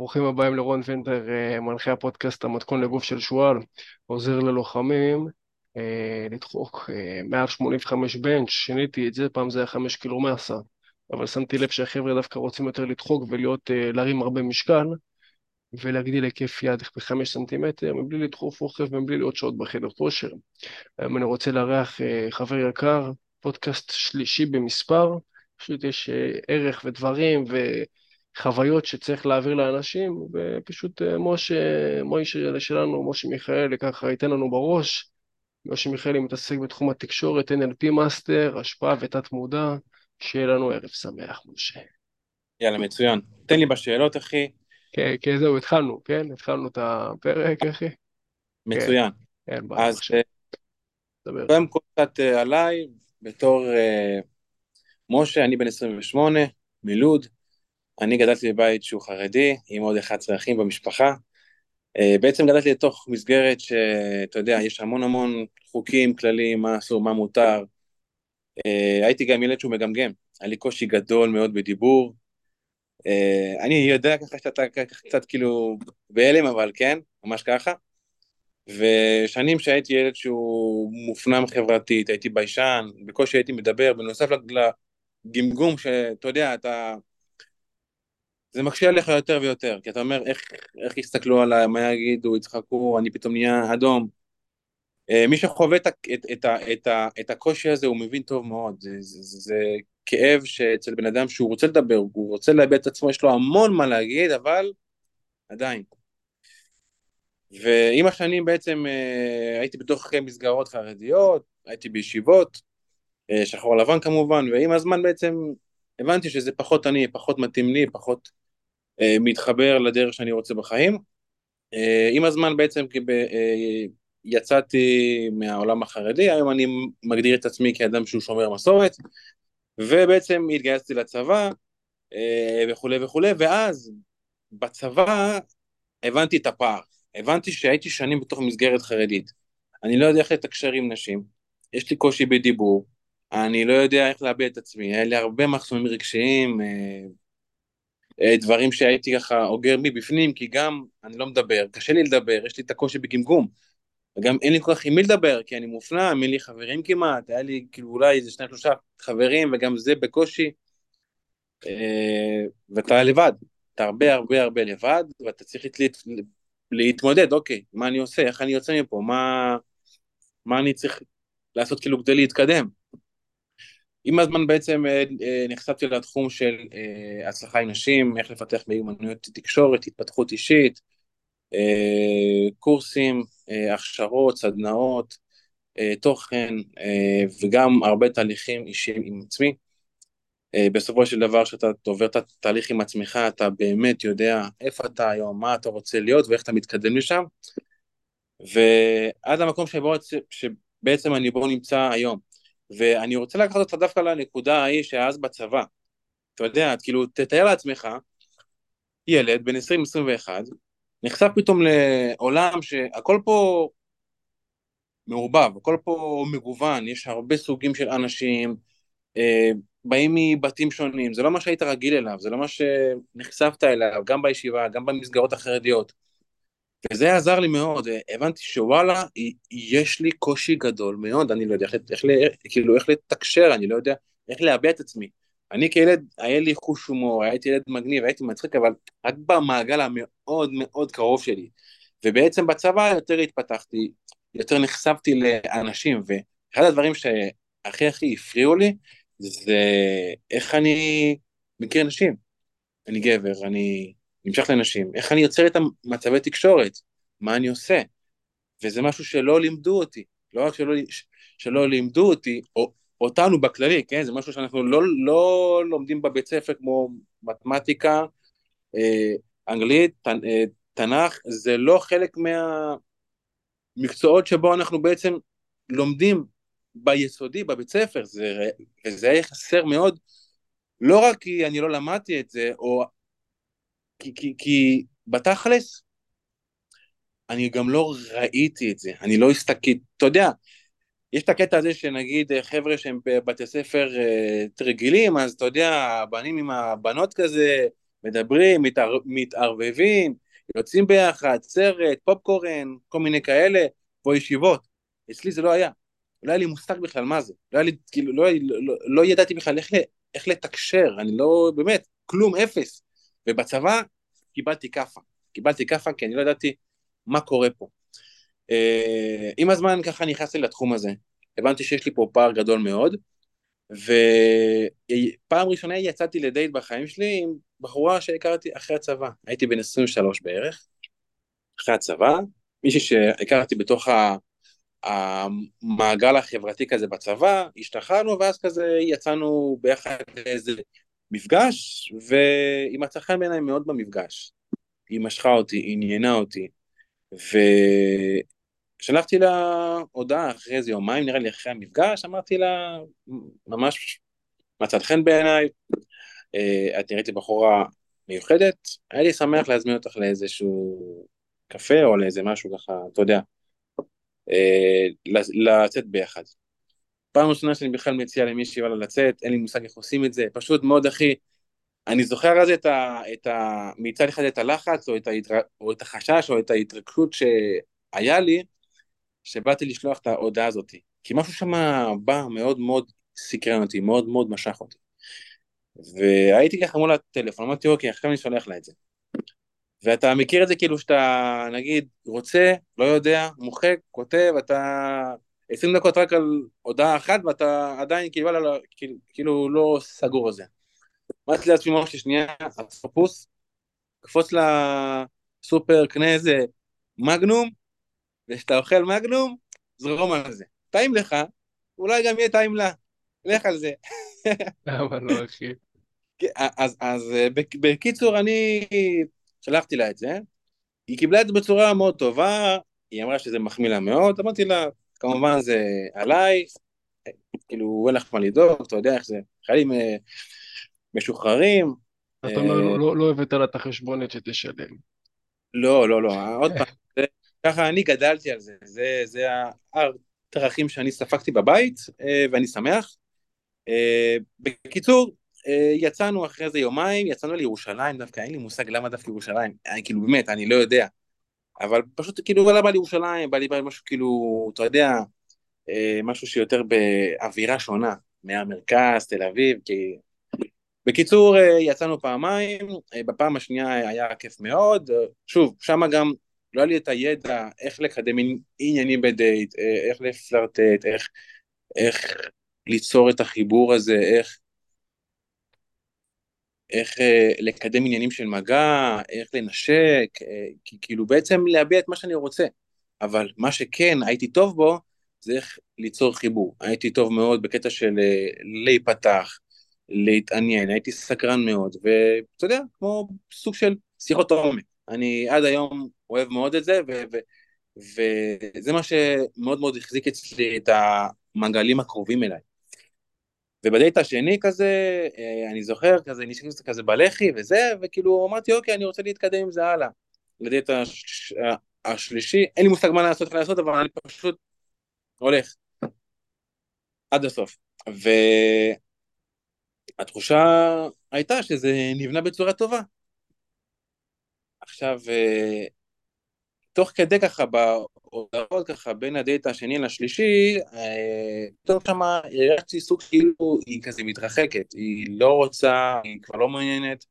ברוכים הבאים לרון וינטר, אה, מנחה הפודקאסט המתכון לגוף של שועל, עוזר ללוחמים אה, לדחוק אה, מעל 85 בנץ', שיניתי את זה, פעם זה היה 5 קילו מסה, אבל שמתי לב שהחבר'ה דווקא רוצים יותר לדחוק ולהיות, להרים הרבה משקל ולהגדיל היקף יד ב-5 סנטימטר, מבלי לדחוף רוחב ומבלי להיות שעות בחדר כושר. היום אני רוצה לארח חבר יקר, פודקאסט שלישי במספר, פשוט יש ערך ודברים ו... חוויות שצריך להעביר לאנשים, ופשוט אה, משה, מוישה שלנו, משה מיכאלי, ככה ייתן לנו בראש. משה מיכאלי מתעסק בתחום התקשורת, NLP master, השפעה ותת מודע, שיהיה לנו ערב שמח, משה. יאללה, מצוין. תן לי בשאלות, אחי. כן, כן, זהו, התחלנו, כן? התחלנו את הפרק, אחי. מצוין. כן, אין בעיה. אז אה, קודם כל קצת אה, עליי, בתור משה, אני בן 28, מלוד. אני גדלתי בבית שהוא חרדי, עם עוד 11 אחים במשפחה. אה, בעצם גדלתי לתוך מסגרת שאתה יודע, יש המון המון חוקים, כללים, מה אסור, מה מותר. אה, הייתי גם ילד שהוא מגמגם, היה לי קושי גדול מאוד בדיבור. אה, אני יודע ככה שאתה קצת כאילו בהלם, אבל כן, ממש ככה. ושנים שהייתי ילד שהוא מופנם חברתית, הייתי ביישן, בקושי הייתי מדבר, בנוסף לגמגום שאתה יודע, אתה זה מקשה עליך יותר ויותר, כי אתה אומר, איך, איך יסתכלו עליי, מה יגידו, יצחקו, אני פתאום נהיה אדום. אה, מי שחווה את, את, את, את, את הקושי הזה, הוא מבין טוב מאוד. זה, זה, זה, זה כאב שאצל בן אדם שהוא רוצה לדבר, הוא רוצה לאבד את עצמו, יש לו המון מה להגיד, אבל עדיין. ועם השנים בעצם אה, הייתי בתוך מסגרות חרדיות, הייתי בישיבות, אה, שחור לבן כמובן, ועם הזמן בעצם הבנתי שזה פחות אני, פחות מתאים לי, פחות מתחבר לדרך שאני רוצה בחיים. אה, עם הזמן בעצם אה, יצאתי מהעולם החרדי, היום אני מגדיר את עצמי כאדם שהוא שומר מסורת, ובעצם התגייסתי לצבא וכולי וכולי, ואז בצבא הבנתי את הפער, הבנתי שהייתי שנים בתוך מסגרת חרדית, אני לא יודע איך לתקשר עם נשים, יש לי קושי בדיבור, אני לא יודע איך לאבד את עצמי, היה לי הרבה מחסומים רגשיים, אה, דברים שהייתי ככה אוגר מבפנים, כי גם אני לא מדבר, קשה לי לדבר, יש לי את הקושי בגמגום. וגם אין לי כל כך עם מי לדבר, כי אני מופנם, אין לי חברים כמעט, היה לי כאילו אולי איזה שניים שלושה חברים, וגם זה בקושי. אה, ואתה לבד, אתה הרבה הרבה הרבה לבד, ואתה צריך להת... להתמודד, אוקיי, מה אני עושה, איך אני יוצא מפה, מה, מה אני צריך לעשות כאילו כדי להתקדם. עם הזמן בעצם אה, אה, נחשפתי לתחום של אה, הצלחה עם נשים, איך לפתח מיומנויות תקשורת, התפתחות אישית, קורסים, הכשרות, סדנאות, תוכן וגם הרבה תהליכים אישיים עם עצמי. בסופו של דבר כשאתה עובר את התהליך עם עצמך אתה באמת יודע איפה אתה היום, מה אתה רוצה להיות ואיך אתה מתקדם לשם ועד המקום שבו, שבעצם אני בו נמצא היום. ואני רוצה לקחת אותך דווקא לנקודה ההיא שאז בצבא. אתה יודע, כאילו, תתאר לעצמך, ילד בן 20-21, נחשף פתאום לעולם שהכל פה מעורבב, הכל פה מגוון, יש הרבה סוגים של אנשים, אה, באים מבתים שונים, זה לא מה שהיית רגיל אליו, זה לא מה שנחשפת אליו, גם בישיבה, גם במסגרות החרדיות. וזה עזר לי מאוד, הבנתי שוואלה, יש לי קושי גדול מאוד, אני לא יודע איך, איך, כאילו, איך לתקשר, אני לא יודע איך להביע את עצמי. אני כילד, היה לי חוש הומור, הייתי ילד מגניב, הייתי מצחיק, אבל רק במעגל המאוד מאוד קרוב שלי. ובעצם בצבא יותר התפתחתי, יותר נחשפתי לאנשים, ואחד הדברים שהכי הכי הפריעו לי, זה איך אני מכיר אנשים. אני גבר, אני נמשך לנשים, איך אני יוצר את המצבי תקשורת, מה אני עושה, וזה משהו שלא לימדו אותי, לא רק שלא, שלא לימדו אותי, או אותנו בכללי, כן, זה משהו שאנחנו לא, לא לומדים בבית ספר כמו מתמטיקה, אה, אנגלית, ת, אה, תנ"ך, זה לא חלק מהמקצועות שבו אנחנו בעצם לומדים ביסודי, בבית ספר, זה, וזה היה חסר מאוד, לא רק כי אני לא למדתי את זה, או כי, כי, כי בתכלס, אני גם לא ראיתי את זה, אני לא הסתכלתי, אתה יודע, יש את הקטע הזה שנגיד חבר'ה שהם בבתי ספר uh, רגילים, אז אתה יודע, הבנים עם הבנות כזה, מדברים, מתער... מתערבבים, יוצאים ביחד, סרט, פופקורן, כל מיני כאלה, פה ישיבות. אצלי זה לא היה. לא היה לי מושג בכלל מה זה. לא היה לי, כאילו, לא, לא, לא, לא ידעתי בכלל איך, איך לתקשר, אני לא, באמת, כלום, אפס. ובצבא קיבלתי כאפה. קיבלתי כאפה כי אני לא ידעתי מה קורה פה. Uh, עם הזמן ככה נכנסתי לתחום הזה. הבנתי שיש לי פה פער גדול מאוד, ופעם ראשונה יצאתי לדייט בחיים שלי עם בחורה שהכרתי אחרי הצבא. הייתי בן 23 בערך, אחרי הצבא, מישהי שהכרתי בתוך המעגל החברתי כזה בצבא, השתחררנו ואז כזה יצאנו ביחד לאיזה מפגש, והיא מצאה חן בעיניי מאוד במפגש. היא משכה אותי, עניינה אותי, ושלחתי לה הודעה אחרי איזה יומיים, נראה לי אחרי המפגש, אמרתי לה, ממש מצאת חן בעיניי, אה, את נראית לי בחורה מיוחדת, היה לי שמח להזמין אותך לאיזשהו קפה או לאיזה משהו ככה, אתה יודע, אה, לצאת ביחד. פעם ראשונה שאני בכלל מציע למישהי וואלה לצאת, אין לי מושג איך עושים את זה, פשוט מאוד אחי, אני זוכר אז את ה... את ה מצד אחד את הלחץ או את, ההתר... או את החשש או את ההתרגשות שהיה לי, שבאתי לשלוח את ההודעה הזאת. כי משהו שם בא מאוד מאוד סקרן אותי, מאוד מאוד משך אותי. והייתי ככה מול הטלפון, אמרתי אוקיי, עכשיו אני שולח לה את זה. ואתה מכיר את זה כאילו שאתה נגיד רוצה, לא יודע, מוחק, כותב, אתה 20 דקות רק על הודעה אחת ואתה עדיין כאילו, לא, כאילו, כאילו לא סגור על זה. אמרתי לעצמי ממש שנייה, אפוס, קפוץ לסופר, קנה איזה מגנום, וכשאתה אוכל מגנום, זרום על זה. טעים לך, אולי גם יהיה טעים לה, לך על זה. למה לא, אחי? כן, אז, אז בקיצור, אני שלחתי לה את זה, היא קיבלה את זה בצורה מאוד טובה, היא אמרה שזה מחמיא לה מאוד, אמרתי לה, כמובן זה עליי, כאילו אין לך מה לדאוג, אתה יודע איך זה, חיילים אה, משוחררים. אתה לא, לא, לא הבאת לה את החשבונת שתשלם. לא, לא, לא, עוד פעם, ככה אני גדלתי על זה, זה, זה הדרכים שאני ספגתי בבית, אה, ואני שמח. אה, בקיצור, אה, יצאנו אחרי איזה יומיים, יצאנו לירושלים דווקא, אין לי מושג למה דווקא ירושלים, כאילו באמת, אני לא יודע. אבל פשוט כאילו, וואלה בא לירושלים, בא לי בא משהו כאילו, אתה יודע, אה, משהו שיותר באווירה שונה מהמרכז, תל אביב, כי... בקיצור, אה, יצאנו פעמיים, בפעם השנייה היה כיף מאוד, שוב, שם גם לא היה לי את הידע איך לקדם עניינים בדייט, איך לפלרטט, איך, איך ליצור את החיבור הזה, איך איך אה, לקדם עניינים של מגע, איך לנשק, אה, כאילו בעצם להביע את מה שאני רוצה. אבל מה שכן הייתי טוב בו, זה איך ליצור חיבור. הייתי טוב מאוד בקטע של אה, להיפתח, להתעניין, הייתי סקרן מאוד, ואתה יודע, כמו סוג של שיחות עומק. אני עד היום אוהב מאוד את זה, ו- ו- וזה מה שמאוד מאוד החזיק אצלי את המעגלים הקרובים אליי. ובדייט השני כזה, אה, אני זוכר, כזה, נשארתי כזה בלחי וזה, וכאילו אמרתי, אוקיי, אני רוצה להתקדם עם זה הלאה. לדייט הש... השלישי, אין לי מושג מה לעשות, איך לעשות, אבל אני פשוט הולך. עד הסוף. והתחושה הייתה שזה נבנה בצורה טובה. עכשיו, אה, תוך כדי ככה, בהודעות ככה, בין הדייט השני לשלישי, פתאום אה, שמה הרגשתי סוג כאילו היא כזה מתרחקת, היא לא רוצה, היא כבר לא מעוניינת,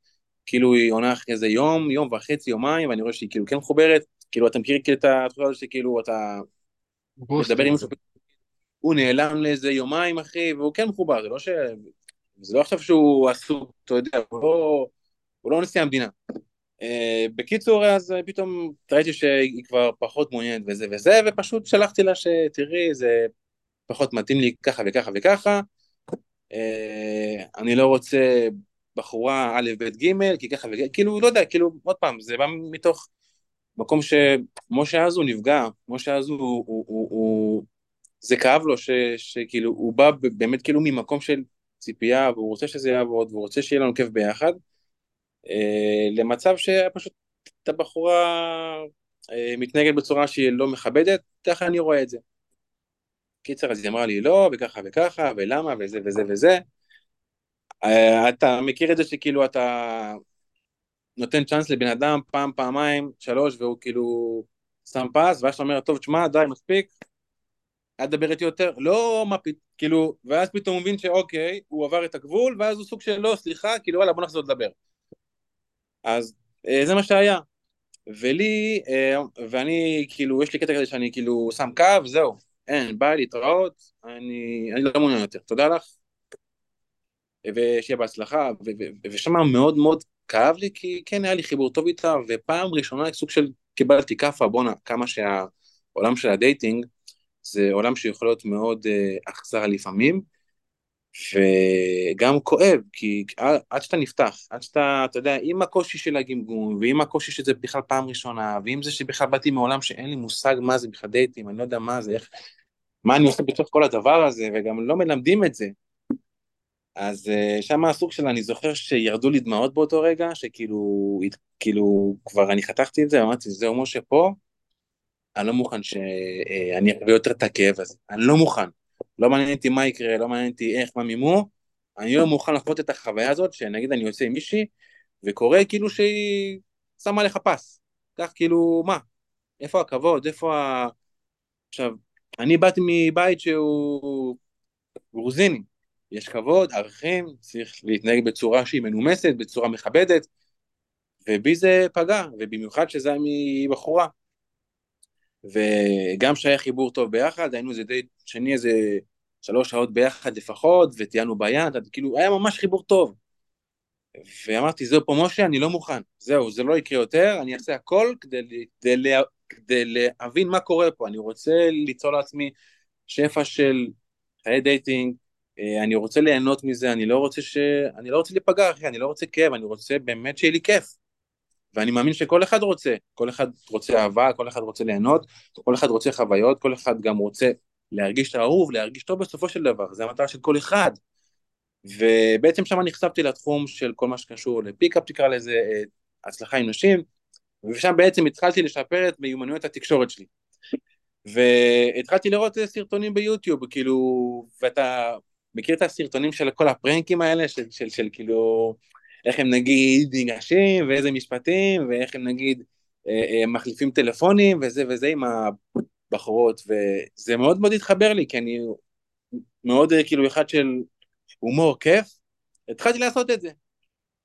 כאילו היא עונה אחרי איזה יום, יום וחצי, יומיים, ואני רואה שהיא כאילו כן מחוברת, כאילו אתה מכיר את התחושה הזאת שכאילו אתה מדבר עם מישהו, הוא נעלם לאיזה יומיים אחי, והוא כן מחובר, זה לא ש... זה לא עכשיו שהוא עסוק, אתה יודע, הוא לא, הוא לא נשיא המדינה. Uh, בקיצור, אז uh, פתאום ראיתי שהיא כבר פחות מעוניינת וזה וזה, ופשוט שלחתי לה שתראי, זה פחות מתאים לי ככה וככה וככה. Uh, אני לא רוצה בחורה א', ב', ג', כי ככה וככה, כאילו, לא יודע, כאילו, עוד פעם, זה בא מתוך מקום שמשה אז הוא נפגע, משה אז הוא, הוא, זה כאב לו, שכאילו, הוא בא באמת כאילו ממקום של ציפייה, והוא רוצה שזה יעבוד, והוא רוצה שיהיה לנו כיף ביחד. אה, למצב שפשוט את הבחורה אה, מתנהגת בצורה שהיא לא מכבדת, ככה אני רואה את זה. קיצר, אז היא אמרה לי לא, וככה וככה, ולמה, וזה וזה וזה. אה, אתה מכיר את זה שכאילו אתה נותן צ'אנס לבן אדם פעם, פעמיים, שלוש, והוא כאילו שם פס, ואז אתה אומר, טוב, תשמע, די, מספיק, אל תדבר איתי יותר, לא מה פתאום, כאילו, ואז פתאום הוא מבין שאוקיי, הוא עבר את הגבול, ואז הוא סוג של לא, סליחה, כאילו, וואלה, בוא נחזור לדבר. אז אה, זה מה שהיה. ולי, אה, ואני, כאילו, יש לי קטע כזה שאני כאילו שם קו, זהו, אין, ביי, להתראות, אני, אני לא מעוניין יותר, תודה לך, ושיהיה בהצלחה, ושם מאוד מאוד כאב לי, כי כן היה לי חיבור טוב איתה, ופעם ראשונה סוג של קיבלתי כאפה, בואנה, כמה שהעולם של ה dating, זה עולם שיכול להיות מאוד אה, אכזר לפעמים, וגם כואב, כי עד שאתה נפתח, עד שאתה, אתה יודע, עם הקושי של הגמגום, ועם הקושי שזה בכלל פעם ראשונה, ועם זה שבכלל באתי מעולם שאין לי מושג מה זה בכלל דייטים, אני לא יודע מה זה, איך, מה אני עושה בתוך כל הדבר הזה, וגם לא מלמדים את זה. אז uh, שם הסוג של, אני זוכר שירדו לי דמעות באותו רגע, שכאילו, כאילו, כבר אני חתכתי את זה, אמרתי, זהו משה פה, אני לא מוכן שאני ארווה יותר את הכאב הזה, אני לא מוכן. לא מעניין אותי מה יקרה, לא מעניין אותי איך, מה מימו, אני לא מוכן לחוות את החוויה הזאת, שנגיד אני יוצא עם מישהי, וקורה כאילו שהיא שמה לך פס. כך כאילו, מה? איפה הכבוד? איפה ה... עכשיו, אני באתי מבית שהוא גרוזיני, יש כבוד, ערכים, צריך להתנהג בצורה שהיא מנומסת, בצורה מכבדת, ובי זה פגע, ובמיוחד שזה מבחורה. וגם שהיה חיבור טוב ביחד, היינו איזה די שני איזה שלוש שעות ביחד לפחות, וטיינו ביד, כאילו היה ממש חיבור טוב. ואמרתי, זהו פה משה, אני לא מוכן, זהו, זה לא יקרה יותר, אני אעשה הכל כדי, כדי, כדי, כדי להבין מה קורה פה, אני רוצה ליצור לעצמי שפע של חיי dating, אה, אני רוצה ליהנות מזה, אני לא רוצה ש... אני לא רוצה להיפגע, אחי, אני לא רוצה כאב, אני רוצה באמת שיהיה לי כיף. ואני מאמין שכל אחד רוצה, כל אחד רוצה אהבה, כל אחד רוצה ליהנות, כל אחד רוצה חוויות, כל אחד גם רוצה להרגיש את האהוב, להרגיש טוב בסופו של דבר, זה המטרה של כל אחד. ובעצם שם נחשפתי לתחום של כל מה שקשור לפיקאפ תקרא לזה, אה, הצלחה עם נשים, ושם בעצם התחלתי לשפר את מיומנויות התקשורת שלי. והתחלתי לראות סרטונים ביוטיוב, כאילו, ואתה מכיר את הסרטונים של כל הפרנקים האלה, של, של, של כאילו, איך הם נגיד ניגשים, ואיזה משפטים, ואיך הם נגיד אה, אה, מחליפים טלפונים, וזה וזה עם הבחורות, וזה מאוד מאוד התחבר לי, כי אני מאוד אה, כאילו אחד של הומור כיף, התחלתי לעשות את זה.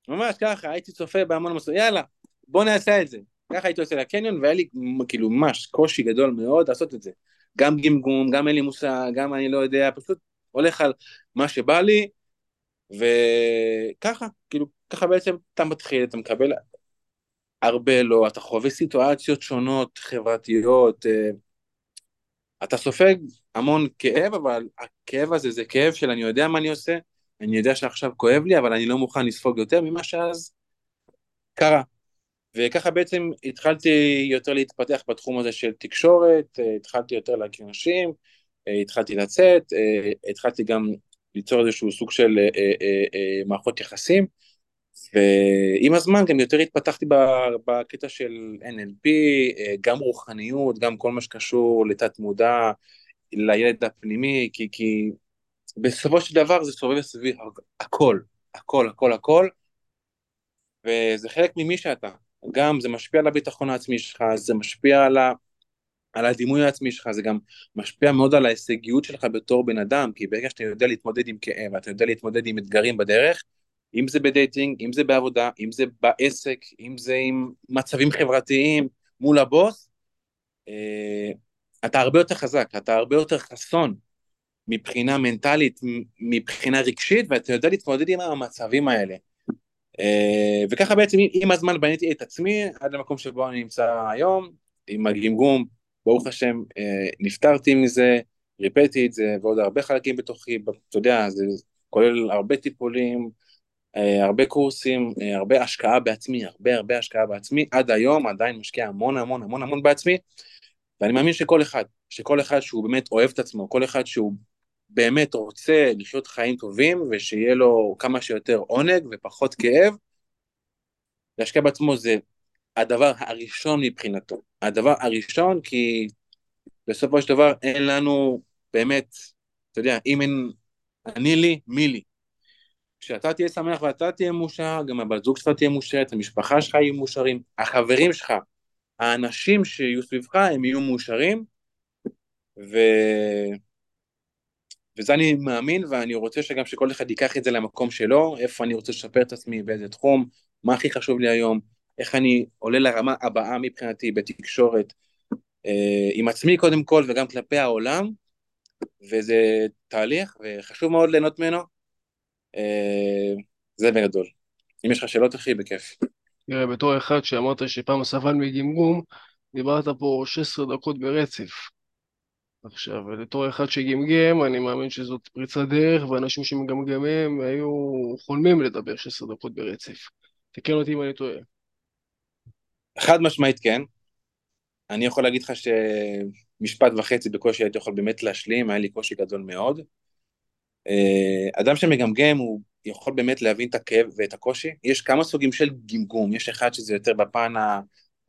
ממש ככה, הייתי צופה בהמון מסוים, יאללה, בוא נעשה את זה. ככה הייתי עושה לקניון, והיה לי כאילו ממש קושי גדול מאוד לעשות את זה. גם גמגום, גם אין לי מושג, גם אני לא יודע, פשוט הולך על מה שבא לי, וככה, כאילו, ככה בעצם אתה מתחיל, אתה מקבל הרבה לא, אתה חווה סיטואציות שונות, חברתיות, אה, אתה סופג המון כאב, אבל הכאב הזה זה כאב של אני יודע מה אני עושה, אני יודע שעכשיו כואב לי, אבל אני לא מוכן לספוג יותר ממה שאז קרה. וככה בעצם התחלתי יותר להתפתח בתחום הזה של תקשורת, אה, התחלתי יותר להכיר נשים, אה, התחלתי לצאת, התחלתי גם ליצור איזשהו סוג של מערכות יחסים, ועם הזמן גם יותר התפתחתי בקטע של NLP, אה, גם רוחניות, גם כל מה שקשור לתת מודע, לילד הפנימי, כי, כי בסופו של דבר זה סובב סביב הכל, הכל, הכל, הכל, וזה חלק ממי שאתה. גם זה משפיע על הביטחון העצמי שלך, זה משפיע על ה... על הדימוי העצמי שלך, זה גם משפיע מאוד על ההישגיות שלך בתור בן אדם, כי ברגע שאתה יודע להתמודד עם כאב, אתה יודע להתמודד עם אתגרים בדרך, אם זה בדייטינג, אם זה בעבודה, אם זה בעסק, אם זה עם מצבים חברתיים מול הבוס, אה, אתה הרבה יותר חזק, אתה הרבה יותר חסון מבחינה מנטלית, מבחינה רגשית, ואתה יודע להתמודד עם המצבים האלה. אה, וככה בעצם עם הזמן בניתי את עצמי עד למקום שבו אני נמצא היום, עם הגמגום ברוך השם, אה, נפטרתי מזה, ריפאתי את זה, ועוד הרבה חלקים בתוכי, אתה יודע, זה כולל הרבה טיפולים, הרבה קורסים, אה, הרבה השקעה בעצמי, הרבה הרבה השקעה בעצמי, עד היום עדיין משקיע המון המון המון המון בעצמי, ואני מאמין שכל אחד, שכל אחד שהוא באמת אוהב את עצמו, כל אחד שהוא באמת רוצה לחיות חיים טובים, ושיהיה לו כמה שיותר עונג ופחות כאב, להשקיע בעצמו זה הדבר הראשון מבחינתו. הדבר הראשון, כי בסופו של דבר אין לנו באמת, אתה יודע, אם אין אני לי, מי לי. כשאתה תהיה שמח ואתה תהיה מאושר, גם הבת זוג שלך תהיה מאושרת, המשפחה שלך יהיו מאושרים, החברים שלך, האנשים שיהיו סביבך הם יהיו מאושרים, ו... וזה אני מאמין, ואני רוצה שגם שכל אחד ייקח את זה למקום שלו, איפה אני רוצה לשפר את עצמי, באיזה תחום, מה הכי חשוב לי היום, איך אני עולה לרמה הבאה מבחינתי בתקשורת, אה, עם עצמי קודם כל וגם כלפי העולם, וזה תהליך, וחשוב מאוד ליהנות ממנו. אה, זה בגדול. אם יש לך שאלות, אחי, בכיף. תראה, בתור אחד שאמרת שפעם סבל מגמגום, דיברת פה 16 דקות ברצף. עכשיו, לתור אחד שגמגם, אני מאמין שזאת פריצת דרך, ואנשים שמגמגמים היו חולמים לדבר 16 דקות ברצף. תקן אותי אם אני טועה. חד משמעית כן. אני יכול להגיד לך שמשפט וחצי בקושי הייתי יכול באמת להשלים, היה לי קושי גדול מאוד. אה, אדם שמגמגם הוא יכול באמת להבין את הכאב ואת הקושי. יש כמה סוגים של גמגום, יש אחד שזה יותר בפן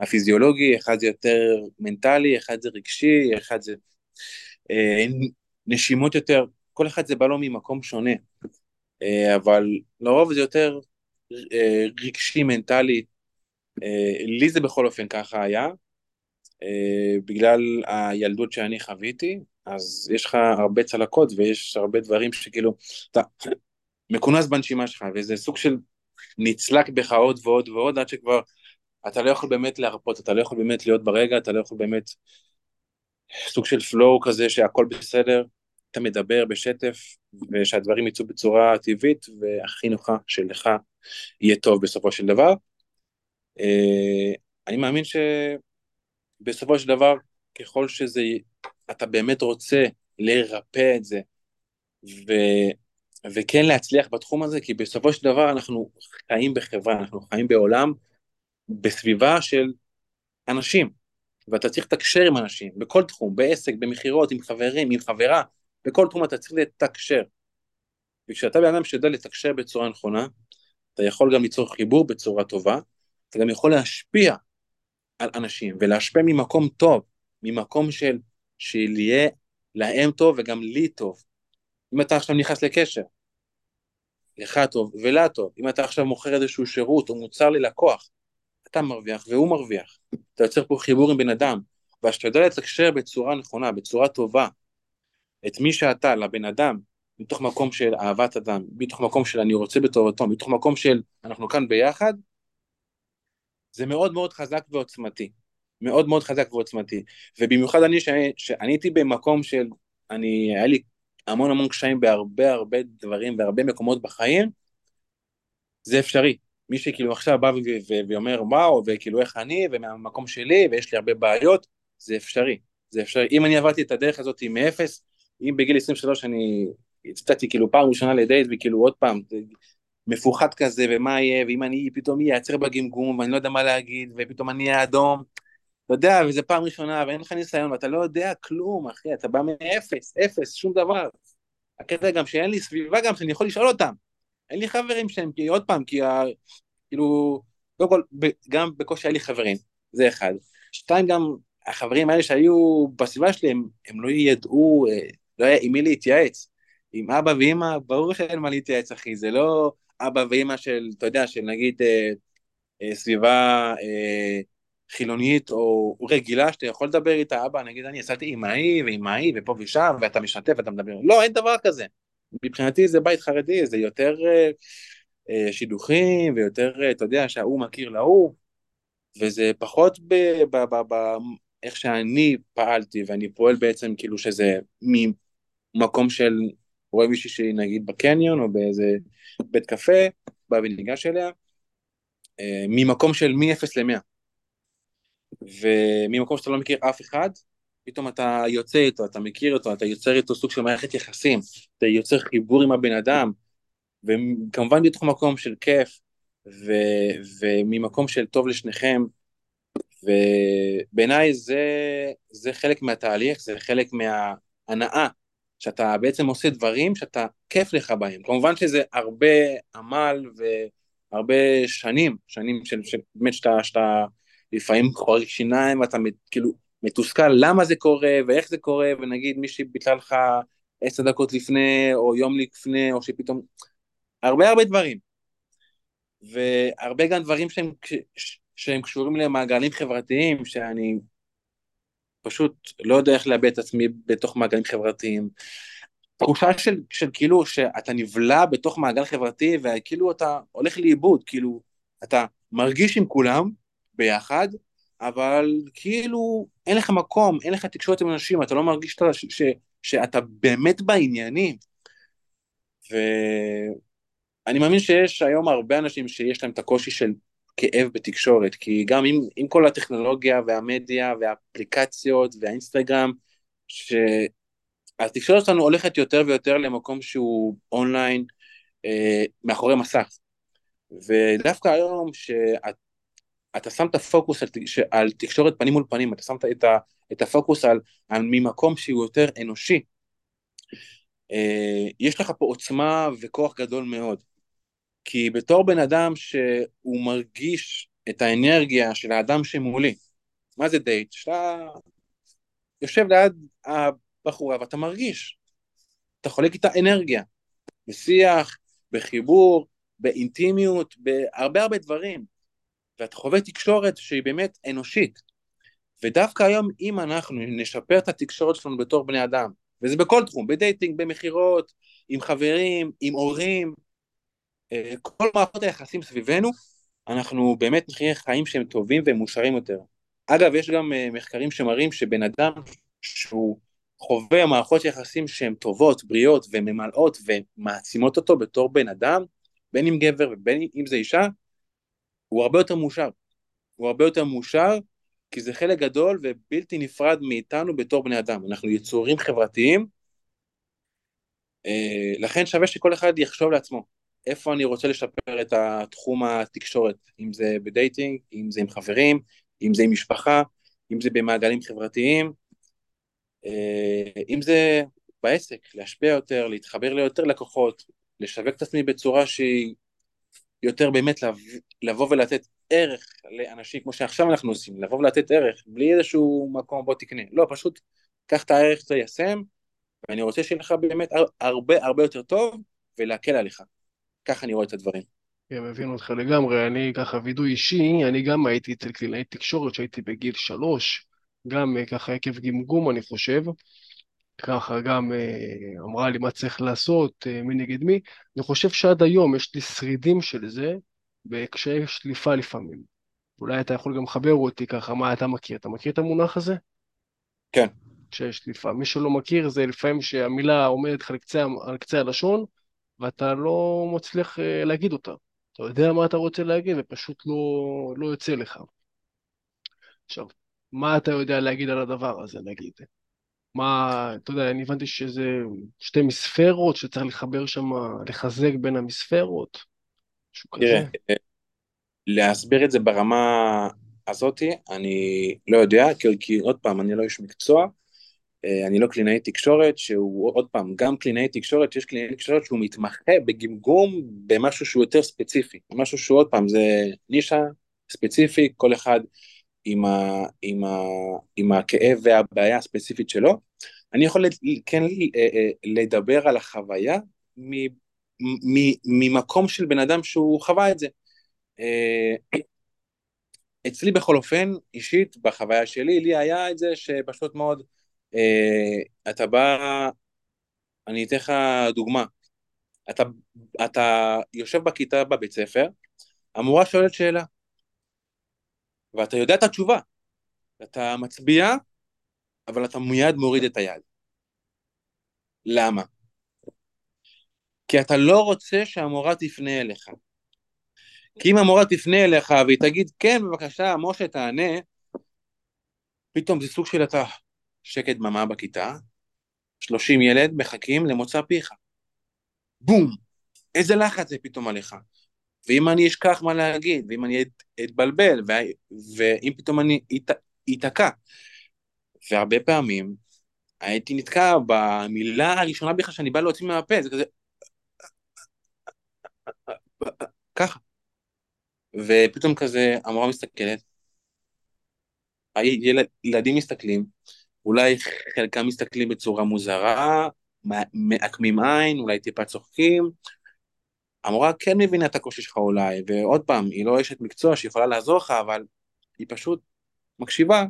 הפיזיולוגי, אחד זה יותר מנטלי, אחד זה רגשי, אחד זה אה, נשימות יותר, כל אחד זה בא לו ממקום שונה, אה, אבל לרוב זה יותר רגשי, מנטלי, לי זה בכל אופן ככה היה, בגלל הילדות שאני חוויתי, אז יש לך הרבה צלקות ויש הרבה דברים שכאילו, אתה מכונס בנשימה שלך, וזה סוג של נצלק בך עוד ועוד ועוד, עד שכבר אתה לא יכול באמת להרפות, אתה לא יכול באמת להיות ברגע, אתה לא יכול באמת סוג של פלואו כזה שהכל בסדר, אתה מדבר בשטף, ושהדברים יצאו בצורה טבעית, והכי נוחה שלך יהיה טוב בסופו של דבר. אה, אני מאמין שבסופו של דבר, ככל שזה אתה באמת רוצה לרפא את זה, ו, וכן להצליח בתחום הזה, כי בסופו של דבר אנחנו חיים בחברה, אנחנו חיים בעולם, בסביבה של אנשים, ואתה צריך לתקשר עם אנשים, בכל תחום, בעסק, במכירות, עם חברים, עם חברה, בכל תחום אתה צריך לתקשר. וכשאתה בן אדם שיודע לתקשר בצורה נכונה, אתה יכול גם ליצור חיבור בצורה טובה, אתה גם יכול להשפיע על אנשים, ולהשפיע ממקום טוב, ממקום של שיהיה להם טוב וגם לי טוב. אם אתה עכשיו נכנס לקשר, לך טוב ולה טוב. אם אתה עכשיו מוכר איזשהו שירות או מוצר ללקוח, אתה מרוויח והוא מרוויח. אתה יוצר פה חיבור עם בן אדם, וכשאתה יודע לתקשר בצורה נכונה, בצורה טובה, את מי שאתה לבן אדם, מתוך מקום של אהבת אדם, מתוך מקום של אני רוצה בטובתו, מתוך מקום של אנחנו כאן ביחד, זה מאוד מאוד חזק ועוצמתי. מאוד מאוד חזק ועוצמתי. ובמיוחד אני, שאני, שאני הייתי במקום של, אני, היה לי המון המון קשיים בהרבה הרבה דברים, בהרבה מקומות בחיים, זה אפשרי. מי שכאילו עכשיו בא ואומר וואו, וכאילו איך אני, ומהמקום שלי, ויש לי הרבה בעיות, זה אפשרי. זה אפשרי. אם אני עברתי את הדרך הזאת מאפס, אם בגיל 23 אני יצאתי כאילו פעם ראשונה לדייט, וכאילו עוד פעם, מפוחד כזה, ומה יהיה, ואם אני פתאום אעצר בגמגום, ואני לא יודע מה להגיד, ופתאום אני אהיה אדום, אתה יודע, וזה פעם ראשונה, ואין לך ניסיון, ואתה לא יודע כלום, אחי, אתה בא מאפס, אפס, שום דבר. הקטע גם שאין לי סביבה גם שאני יכול לשאול אותם. אין לי חברים שהם, כי עוד פעם, כי ה... כאילו, קודם כל, גם בקושי היה לי חברים, זה אחד. שתיים, גם החברים האלה שהיו בסביבה שלי, הם, הם לא ידעו, אה, לא היה עם מי להתייעץ. עם אבא ואמא, ברור שאין מה להתייעץ, אחי, זה לא אבא ואמא של, אתה יודע, של נגיד אה, אה, סביבה... אה, חילונית או רגילה שאתה יכול לדבר איתה, אבא, נגיד אני יצאתי עם ההיא ועם ההיא ופה ושם, ואתה משתף ואתה מדבר, לא, אין דבר כזה. מבחינתי זה בית חרדי, זה יותר אה, אה, שידוכים ויותר, אה, אתה יודע, שההוא מכיר להוא, וזה פחות ב, ב, ב, ב, איך שאני פעלתי, ואני פועל בעצם כאילו שזה ממקום של, רואה מישהי שהיא נגיד בקניון או באיזה בית קפה, בא וניגש אליה, אה, ממקום של מ-0 ל-100. וממקום שאתה לא מכיר אף אחד, פתאום אתה יוצא איתו, אתה מכיר אותו, אתה יוצר איתו סוג של מערכת יחסים, אתה יוצר חיבור עם הבן אדם, וכמובן בתוך מקום של כיף, ו, וממקום של טוב לשניכם, ובעיניי זה, זה חלק מהתהליך, זה חלק מההנאה, שאתה בעצם עושה דברים שאתה כיף לך בהם. כמובן שזה הרבה עמל והרבה שנים, שנים של, של באמת שאתה, שאתה לפעמים חורק שיניים ואתה כאילו מתוסכל למה זה קורה ואיך זה קורה ונגיד מישהי ביטלה לך עשר דקות לפני או יום לפני או שפתאום הרבה הרבה דברים. והרבה גם דברים שהם, שהם קשורים למעגלים חברתיים, שאני פשוט לא יודע איך לאבד את עצמי בתוך מעגלים חברתיים. תחושה של, של כאילו שאתה נבלע בתוך מעגל חברתי וכאילו אתה הולך לאיבוד, כאילו אתה מרגיש עם כולם ביחד, אבל כאילו אין לך מקום, אין לך תקשורת עם אנשים, אתה לא מרגיש שאתה, ש, ש, שאתה באמת בעניינים. ואני מאמין שיש היום הרבה אנשים שיש להם את הקושי של כאב בתקשורת, כי גם עם, עם כל הטכנולוגיה והמדיה והאפליקציות והאינסטגרם, שהתקשורת שלנו הולכת יותר ויותר למקום שהוא אונליין, אה, מאחורי מסך. ודווקא היום שאתה שם את הפוקוס על, על תקשורת פנים מול פנים, אתה שם את, ה, את הפוקוס על, על ממקום שהוא יותר אנושי, אה, יש לך פה עוצמה וכוח גדול מאוד. כי בתור בן אדם שהוא מרגיש את האנרגיה של האדם שמולי, מה זה דייט? שאתה יושב ליד הבחורה ואתה מרגיש, אתה חולק איתה אנרגיה, בשיח, בחיבור, באינטימיות, בהרבה הרבה דברים, ואתה חווה תקשורת שהיא באמת אנושית. ודווקא היום אם אנחנו נשפר את התקשורת שלנו בתור בני אדם, וזה בכל תחום, ב dating, במכירות, עם חברים, עם הורים, אה, כל מערכות היחסים סביבנו, אנחנו באמת נחיה חיים שהם טובים ומאושרים יותר. אגב, יש גם אה, מחקרים שמראים שבן אדם שהוא חווה מערכות יחסים שהן טובות, בריאות וממלאות ומעצימות אותו בתור בן אדם, בין אם גבר ובין אם זה אישה, הוא הרבה יותר מאושר. הוא הרבה יותר מאושר כי זה חלק גדול ובלתי נפרד מאיתנו בתור בני אדם. אנחנו יצורים חברתיים, אה, לכן שווה שכל אחד יחשוב לעצמו, איפה אני רוצה לשפר את התחום התקשורת, אם זה בדייטינג, אם זה עם חברים, אם זה עם משפחה, אם זה במעגלים חברתיים, אה, אם זה בעסק, להשפיע יותר, להתחבר ליותר לקוחות, לשווק את עצמי בצורה שהיא יותר באמת לבוא ולתת ערך לאנשים כמו שעכשיו אנחנו עושים, לבוא ולתת ערך בלי איזשהו מקום בוא תקנה, לא, פשוט קח את הערך, תיישם, ואני רוצה שיהיה לך באמת הרבה הרבה יותר טוב ולהקל עליך. ככה אני רואה את הדברים. כן, מבין אותך לגמרי. אני ככה וידוי אישי, אני גם הייתי אצל קלינאי תקשורת שהייתי בגיל שלוש, גם אה, ככה עקב גמגום אני חושב. ככה גם אה, אמרה לי מה צריך לעשות, אה, מי נגד מי. אני חושב שעד היום יש לי שרידים של זה בקשיי שליפה לפעמים. אולי אתה יכול גם לחבר אותי ככה, מה אתה מכיר? אתה מכיר את המונח הזה? כן. קשיי שליפה. מי שלא מכיר זה לפעמים שהמילה עומדת לך על קצה, על קצה הלשון, ואתה לא מצליח אה, להגיד אותה. אתה יודע מה אתה רוצה להגיד ופשוט לא, לא יוצא לך. עכשיו, מה אתה יודע להגיד על הדבר הזה, נגיד? מה, אתה יודע, אני הבנתי שזה שתי מספרות שצריך לחבר שם, לחזק בין המספרות, משהו כזה. תראה, להסביר את זה ברמה הזאתי, אני לא יודע, כי, כי עוד פעם, אני לא איש מקצוע, אה, אני לא קלינאי תקשורת, שהוא עוד פעם, גם קלינאי תקשורת, יש קלינאי תקשורת שהוא מתמחה בגמגום במשהו שהוא יותר ספציפי, משהו שהוא עוד פעם, זה נישה ספציפי, כל אחד עם, ה, עם, ה, עם הכאב והבעיה הספציפית שלו. אני יכול כן אה, אה, לדבר על החוויה ממקום של בן אדם שהוא חווה את זה. אצלי בכל אופן, אישית, בחוויה שלי, לי היה את זה שפשוט מאוד, אה, אתה בא, אני אתן לך דוגמה, אתה, אתה יושב בכיתה בבית ספר, המורה שואלת שאלה, ואתה יודע את התשובה, אתה מצביע, אבל אתה מיד מוריד את היד. למה? כי אתה לא רוצה שהמורה תפנה אליך. כי אם המורה תפנה אליך והיא תגיד, כן, בבקשה, משה, תענה, פתאום זה סוג של אתה שקט דממה בכיתה, 30 ילד מחכים למוצא פיך. בום! איזה לחץ זה פתאום עליך. ואם אני אשכח מה להגיד, ואם אני אתבלבל, ואם פתאום אני אתקע. והרבה פעמים הייתי נתקע במילה הראשונה בכלל שאני בא להוציא מהפה, זה כזה... ככה. ופתאום כזה המורה מסתכלת, הילדים מסתכלים, אולי חלקם מסתכלים בצורה מוזרה, מעקמים עין, אולי טיפה צוחקים, המורה כן מבינה את הקושי שלך אולי, ועוד פעם, היא לא אשת מקצוע שיכולה לעזור לך, אבל היא פשוט מקשיבה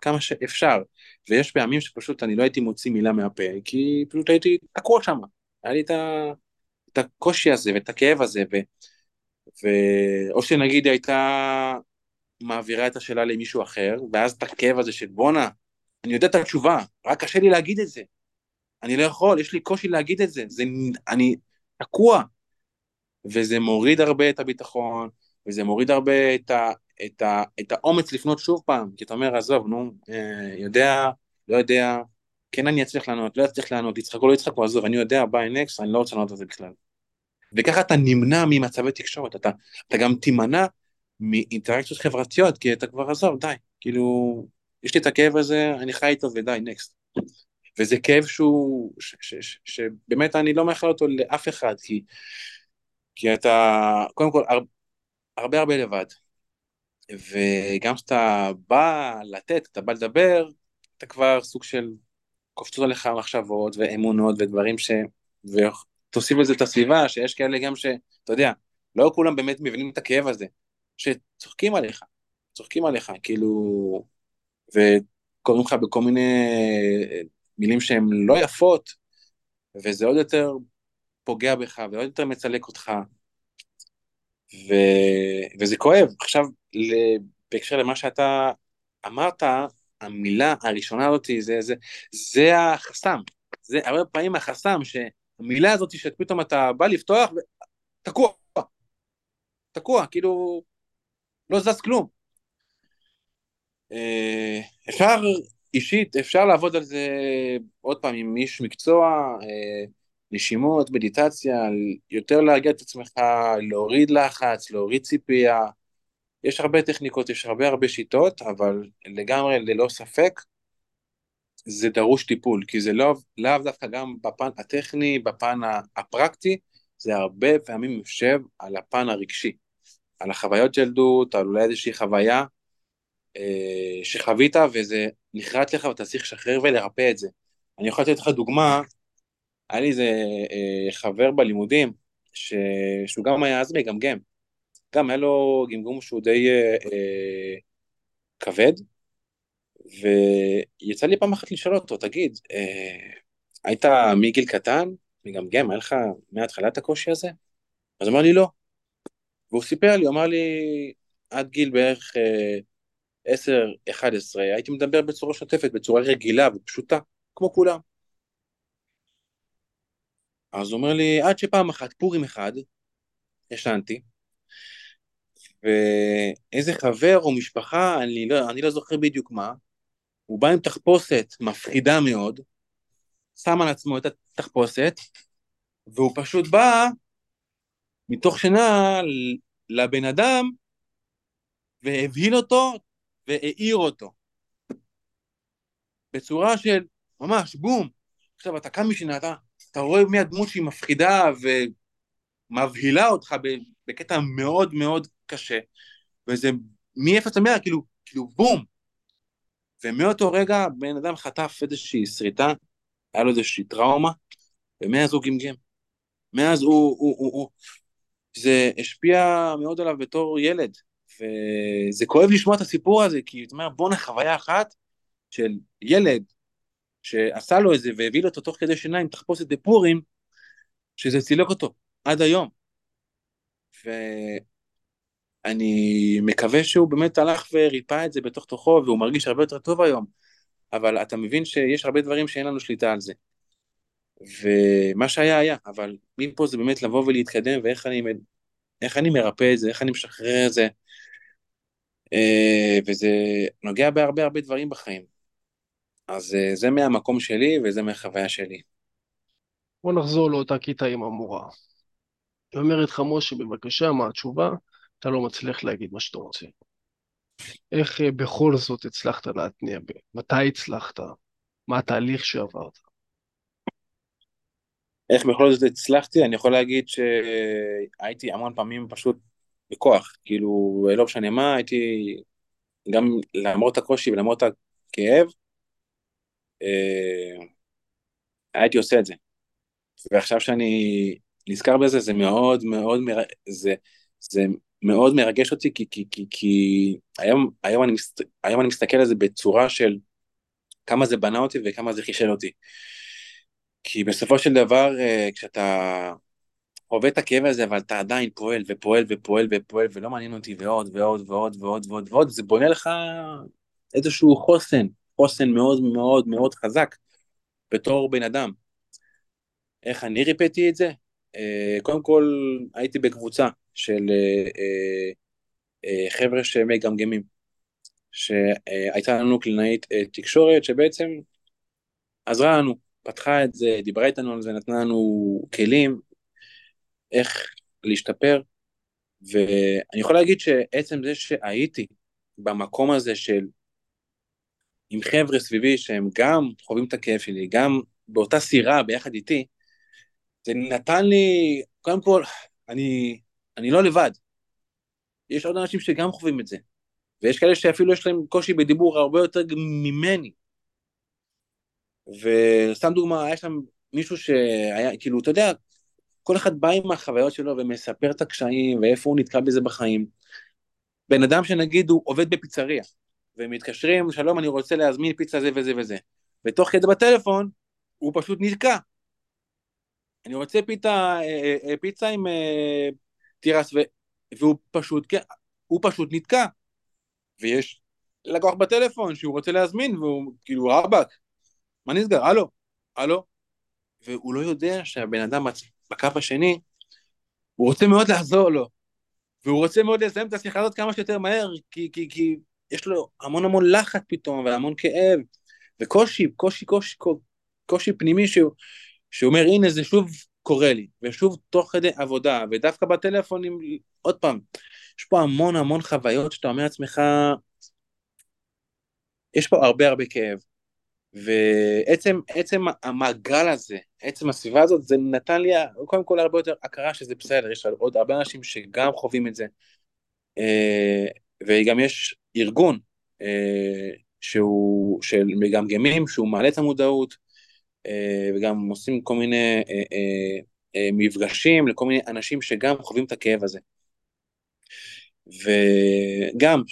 כמה שאפשר. ויש פעמים שפשוט אני לא הייתי מוציא מילה מהפה, כי פשוט הייתי תקוע שם. היה לי את, ה... את הקושי הזה ואת הכאב הזה, ו... ו... או שנגיד הייתה מעבירה את השאלה למישהו אחר, ואז את הכאב הזה של בואנה, אני יודע את התשובה, רק קשה לי להגיד את זה. אני לא יכול, יש לי קושי להגיד את זה, זה אני תקוע. וזה מוריד הרבה את הביטחון, וזה מוריד הרבה את, ה, את, ה, את האומץ לפנות שוב פעם, כי אתה אומר, עזוב, נו, אה, יודע, לא יודע, כן אני אצליח לענות, לא אצליח לענות, יצחקו, לא יצחקו, עזוב, אני יודע, ביי נקסט, אני לא רוצה לענות על זה בכלל. וככה אתה נמנע ממצבי תקשורת, אתה, אתה גם תימנע מאינטראקציות חברתיות, כי אתה כבר עזוב, די, כאילו, יש לי את הכאב הזה, אני חי איתו ודי, נקסט. וזה כאב שהוא, שבאמת אני לא מאחל אותו לאף אחד, כי, כי אתה, קודם כל, הר, הרבה הרבה לבד. וגם כשאתה בא לתת, אתה בא לדבר, אתה כבר סוג של קופצות עליך מחשבות ואמונות ודברים ש... ותוסיף לזה את הסביבה, שיש כאלה גם ש... אתה יודע, לא כולם באמת מבינים את הכאב הזה, שצוחקים עליך, צוחקים עליך, כאילו... וקוראים לך בכל מיני מילים שהן לא יפות, וזה עוד יותר פוגע בך ועוד יותר מצלק אותך, ו... וזה כואב. עכשיו, בהקשר למה שאתה אמרת, המילה הראשונה הזאת זה, זה, זה החסם, זה הרבה פעמים החסם, שהמילה הזאת שפתאום אתה בא לפתוח, תקוע, תקוע, כאילו, לא זז כלום. אה, אפשר אישית, אפשר לעבוד על זה עוד פעם עם איש מקצוע, אה, נשימות, מדיטציה, יותר להגיע את עצמך, להוריד לחץ, להוריד ציפייה. יש הרבה טכניקות, יש הרבה הרבה שיטות, אבל לגמרי, ללא ספק, זה דרוש טיפול, כי זה לא, לאו דווקא גם בפן הטכני, בפן הפרקטי, זה הרבה פעמים יושב על הפן הרגשי, על החוויות של ילדות, על אולי איזושהי חוויה אה, שחווית וזה נחרט לך ואתה צריך לשחרר ולרפא את זה. אני יכול לתת לך דוגמה, היה לי איזה אה, חבר בלימודים, ש... שהוא גם היה אז מגמגם, גם היה לו גמגום שהוא די אה, אה, כבד, ויצא לי פעם אחת לשאול אותו, תגיד, אה, היית מגיל קטן, מגמגם, היה לך מההתחלה את הקושי הזה? אז אמר לי לא. והוא סיפר לי, הוא אמר לי, עד גיל בערך אה, 10-11, הייתי מדבר בצורה שוטפת, בצורה רגילה ופשוטה, כמו כולם. אז הוא אומר לי, עד שפעם אחת, פורים אחד, ישנתי, ואיזה חבר או משפחה, אני לא, אני לא זוכר בדיוק מה, הוא בא עם תחפושת מפחידה מאוד, שם על עצמו את התחפושת, והוא פשוט בא מתוך שינה לבן אדם והבהיל אותו והעיר אותו. בצורה של ממש בום. עכשיו אתה קם משינה, אתה, אתה רואה מי הדמות שהיא מפחידה ומבהילה אותך בקטע מאוד מאוד קשה, וזה מ-0 ל-100, כאילו, כאילו בום. ומאותו רגע בן אדם חטף איזושהי שריטה, היה לו איזושהי טראומה, ומאז הוא גמגם. מאז הוא, הוא, הוא, הוא, זה השפיע מאוד עליו בתור ילד, וזה כואב לשמוע את הסיפור הזה, כי אתה אומר, בואנה חוויה אחת של ילד שעשה לו את זה והביא לו אותו תוך כדי שינה עם תחפושת בפורים, שזה צילק אותו עד היום. ואני מקווה שהוא באמת הלך וריפא את זה בתוך תוכו, והוא מרגיש הרבה יותר טוב היום. אבל אתה מבין שיש הרבה דברים שאין לנו שליטה על זה. ומה שהיה היה, אבל מפה זה באמת לבוא ולהתקדם, ואיך אני, איך אני מרפא את זה, איך אני משחרר את זה. אה, וזה נוגע בהרבה הרבה דברים בחיים. אז אה, זה מהמקום שלי וזה מהחוויה שלי. בוא נחזור לאותה כיתה עם המורה. היא אומרת לך, משה, בבקשה, מה התשובה? אתה לא מצליח להגיד מה שאתה רוצה. איך אה, בכל זאת הצלחת להתניע? מתי הצלחת? מה התהליך שעברת? איך בכל זאת הצלחתי? אני יכול להגיד שהייתי המון פעמים פשוט בכוח, כאילו, לא משנה מה, הייתי, גם למרות הקושי ולמרות הכאב, הייתי עושה את זה. ועכשיו שאני נזכר בזה, זה מאוד מאוד, מר... זה, זה מאוד מרגש אותי, כי, כי, כי, כי היום, היום, אני מסת... היום אני מסתכל על זה בצורה של כמה זה בנה אותי וכמה זה חישל אותי. כי בסופו של דבר, אה, כשאתה חווה את הכאב הזה, אבל אתה עדיין פועל ופועל ופועל ופועל, ולא מעניין אותי ועוד ועוד ועוד ועוד ועוד ועוד, זה בונה לך איזשהו חוסן, חוסן מאוד מאוד מאוד חזק בתור בן אדם. איך אני ריפאתי את זה? אה, קודם כל הייתי בקבוצה של אה, אה, חבר'ה שמגמגמים, שהייתה לנו קלינאית תקשורת שבעצם עזרה לנו, פתחה את זה, דיברה איתנו על זה, נתנה לנו כלים איך להשתפר, ואני יכול להגיד שעצם זה שהייתי במקום הזה של עם חבר'ה סביבי שהם גם חווים את הכאב שלי, גם באותה סירה ביחד איתי, זה נתן לי, קודם כל, אני, אני לא לבד. יש עוד אנשים שגם חווים את זה. ויש כאלה שאפילו יש להם קושי בדיבור הרבה יותר ממני. וסתם דוגמה, היה שם מישהו שהיה, כאילו, אתה יודע, כל אחד בא עם החוויות שלו ומספר את הקשיים ואיפה הוא נתקע בזה בחיים. בן אדם שנגיד הוא עובד בפיצריה, ומתקשרים, שלום, אני רוצה להזמין פיצה זה וזה וזה. ותוך כדי בטלפון, הוא פשוט נתקע. אני רוצה פיתה, אה, אה, אה, פיצה עם תירס, והוא פשוט, הוא פשוט נתקע. ויש לקוח בטלפון שהוא רוצה להזמין, והוא כאילו רבאק, מה נסגר? הלו, הלו. והוא לא יודע שהבן אדם בקו השני, הוא רוצה מאוד לעזור לו, והוא רוצה מאוד לסיים את השיחה הזאת כמה שיותר מהר, כי, כי, כי יש לו המון המון לחץ פתאום, והמון כאב, וקושי, קושי, קושי, קושי פנימי שהוא, שהוא אומר, הנה זה שוב קורה לי, ושוב תוך כדי עבודה, ודווקא בטלפונים, עוד פעם, יש פה המון המון חוויות שאתה אומר לעצמך, יש פה הרבה הרבה כאב, ועצם עצם המעגל הזה, עצם הסביבה הזאת, זה נתן לי קודם כל הרבה יותר הכרה שזה בסדר, יש עוד הרבה אנשים שגם חווים את זה, אה, וגם יש ארגון אה, שהוא של מגמגמים, שהוא מעלה את המודעות, אה, וגם עושים כל מיני מפגשים לכל מיני אנשים שגם חווים את הכאב הזה. וגם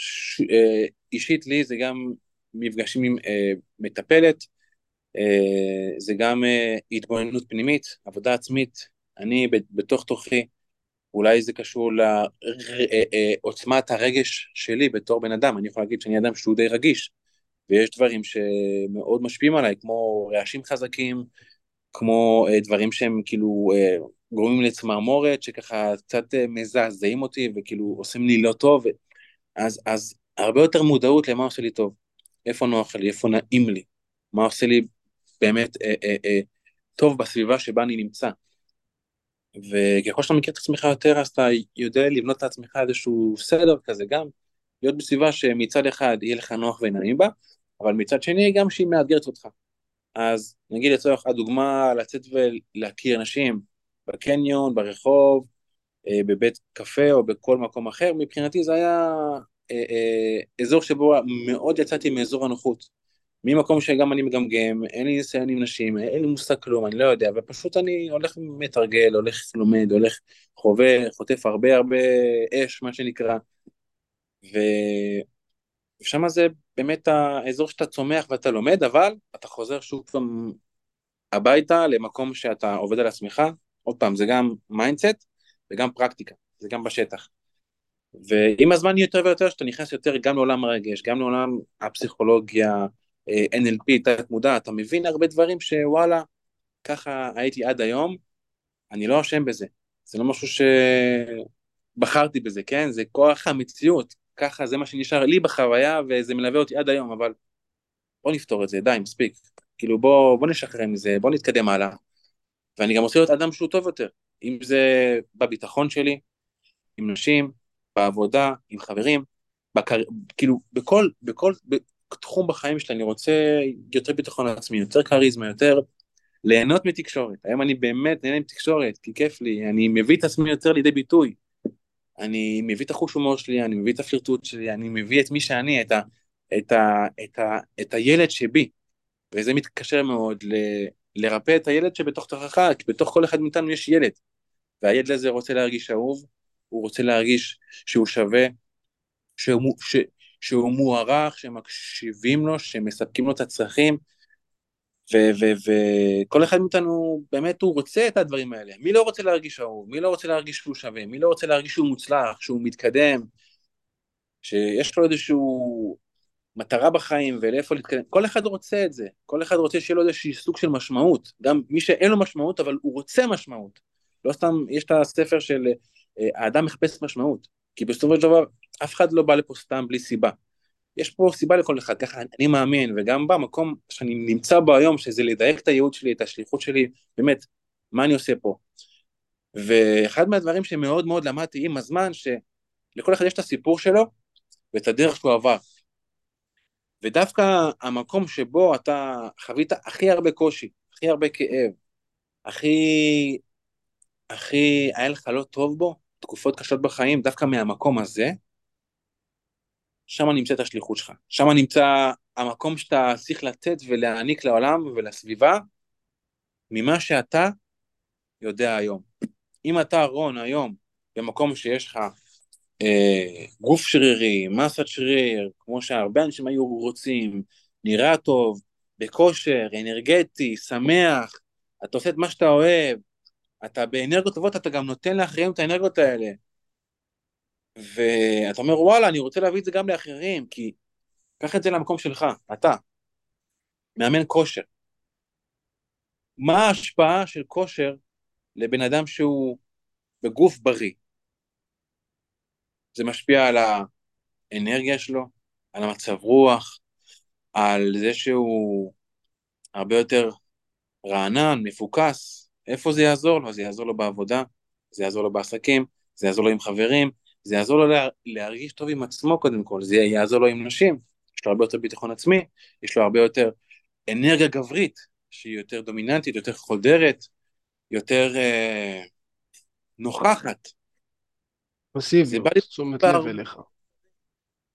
אישית לי זה גם מפגשים עם אה, מטפלת, אה, זה גם אה, התבוננות פנימית, עבודה עצמית, אני בתוך תוכי, אולי זה קשור לעוצמת הרגש שלי בתור בן אדם, אני יכול להגיד שאני אדם שהוא די רגיש, ויש דברים שמאוד משפיעים עליי, כמו רעשים חזקים, כמו דברים שהם כאילו גורמים לצמרמורת, שככה קצת מזעזעים אותי וכאילו עושים לי לא טוב, אז, אז הרבה יותר מודעות למה עושה לי טוב. איפה נוח לי, איפה נעים לי, מה עושה לי באמת אה, אה, אה, טוב בסביבה שבה אני נמצא. וככל שאתה מכיר את עצמך יותר, אז אתה יודע לבנות לעצמך איזשהו סדר כזה, גם להיות בסביבה שמצד אחד יהיה לך נוח ונעים בה, אבל מצד שני גם שהיא מאתגרת אותך. אז נגיד לצורך הדוגמה, לצאת ולהכיר אנשים בקניון, ברחוב, אה, בבית קפה או בכל מקום אחר, מבחינתי זה היה אה, אה, אזור שבו מאוד יצאתי מאזור הנוחות. ממקום שגם אני מגמגם, אין לי ניסיון עם נשים, אין לי מושג כלום, אני לא יודע, ופשוט אני הולך מתרגל, הולך לומד, הולך חווה, חוטף הרבה הרבה אש, מה שנקרא. ו... ושם זה באמת האזור שאתה צומח ואתה לומד, אבל אתה חוזר שוב פעם הביתה למקום שאתה עובד על עצמך. עוד פעם, זה גם mindset וגם פרקטיקה, זה גם בשטח. ועם הזמן יותר ויותר שאתה נכנס יותר גם לעולם הרגש, גם לעולם הפסיכולוגיה, NLP, תת מודע, אתה מבין הרבה דברים שוואלה, ככה הייתי עד היום, אני לא אשם בזה, זה לא משהו שבחרתי בזה, כן? זה כוח המציאות, ככה זה מה שנשאר לי בחוויה וזה מלווה אותי עד היום, אבל בוא נפתור את זה, די, מספיק. כאילו בוא, בוא נשחרר מזה, בוא נתקדם הלאה. ואני גם רוצה להיות אדם שהוא טוב יותר, אם זה בביטחון שלי, עם נשים, בעבודה, עם חברים, בקר... כאילו בכל, בכל תחום בחיים שלי אני רוצה יותר ביטחון עצמי, יותר כריזמה, יותר ליהנות מתקשורת. היום אני באמת נהנה עם תקשורת, כי כיף לי, אני מביא את עצמי יותר לידי ביטוי. אני מביא את החוש הומור שלי, אני מביא את הפלירטוט שלי, אני מביא את מי שאני, את, ה, את, ה, את, ה, את הילד שבי. וזה מתקשר מאוד ל, לרפא את הילד שבתוך תוכך, כי בתוך כל אחד מאיתנו יש ילד. והילד הזה רוצה להרגיש אהוב, הוא רוצה להרגיש שהוא שווה, שהוא, ש, שהוא מוערך, שמקשיבים לו, שמספקים לו את הצרכים, וכל אחד מאיתנו באמת הוא רוצה את הדברים האלה. מי לא רוצה להרגיש אהוב? מי לא רוצה להרגיש שהוא שווה? מי לא רוצה להרגיש שהוא מוצלח, שהוא מתקדם, שיש לו איזשהו מטרה בחיים ולאיפה להתקדם? כל אחד רוצה את זה. כל אחד רוצה שיהיה לו איזשהו סוג של משמעות. גם מי שאין לו משמעות, אבל הוא רוצה משמעות. לא סתם, יש את הספר של אה, האדם מחפש משמעות. כי בסופו של דבר, אף אחד לא בא לפה סתם בלי סיבה. יש פה סיבה לכל אחד, ככה אני מאמין, וגם במקום שאני נמצא בו היום, שזה לדייק את הייעוד שלי, את השליחות שלי, באמת, מה אני עושה פה? ואחד מהדברים שמאוד מאוד למדתי עם הזמן, שלכל אחד יש את הסיפור שלו ואת הדרך שהוא עבר. ודווקא המקום שבו אתה חווית הכי הרבה קושי, הכי הרבה כאב, הכי, הכי היה לך לא טוב בו, תקופות קשות בחיים, דווקא מהמקום הזה, שם נמצאת השליחות שלך, שם נמצא המקום שאתה צריך לתת ולהעניק לעולם ולסביבה ממה שאתה יודע היום. אם אתה רון היום במקום שיש לך אה, גוף שרירי, מסת שריר, כמו שהרבה אנשים היו רוצים, נראה טוב, בכושר, אנרגטי, שמח, אתה עושה את מה שאתה אוהב, אתה באנרגיות טובות, אתה גם נותן לאחרים את האנרגיות האלה. ואתה אומר, וואלה, אני רוצה להביא את זה גם לאחרים, כי קח את זה למקום שלך, אתה, מאמן כושר. מה ההשפעה של כושר לבן אדם שהוא בגוף בריא? זה משפיע על האנרגיה שלו, על המצב רוח, על זה שהוא הרבה יותר רענן, מפוקס. איפה זה יעזור לו? זה יעזור לו בעבודה, זה יעזור לו בעסקים, זה יעזור לו עם חברים, זה יעזור לו לה, להרגיש טוב עם עצמו קודם כל, זה יעזור לו עם נשים, יש לו הרבה יותר ביטחון עצמי, יש לו הרבה יותר אנרגיה גברית, שהיא יותר דומיננטית, יותר חודרת, יותר אה, נוכחת. פסיביות, תשומת לב אליך.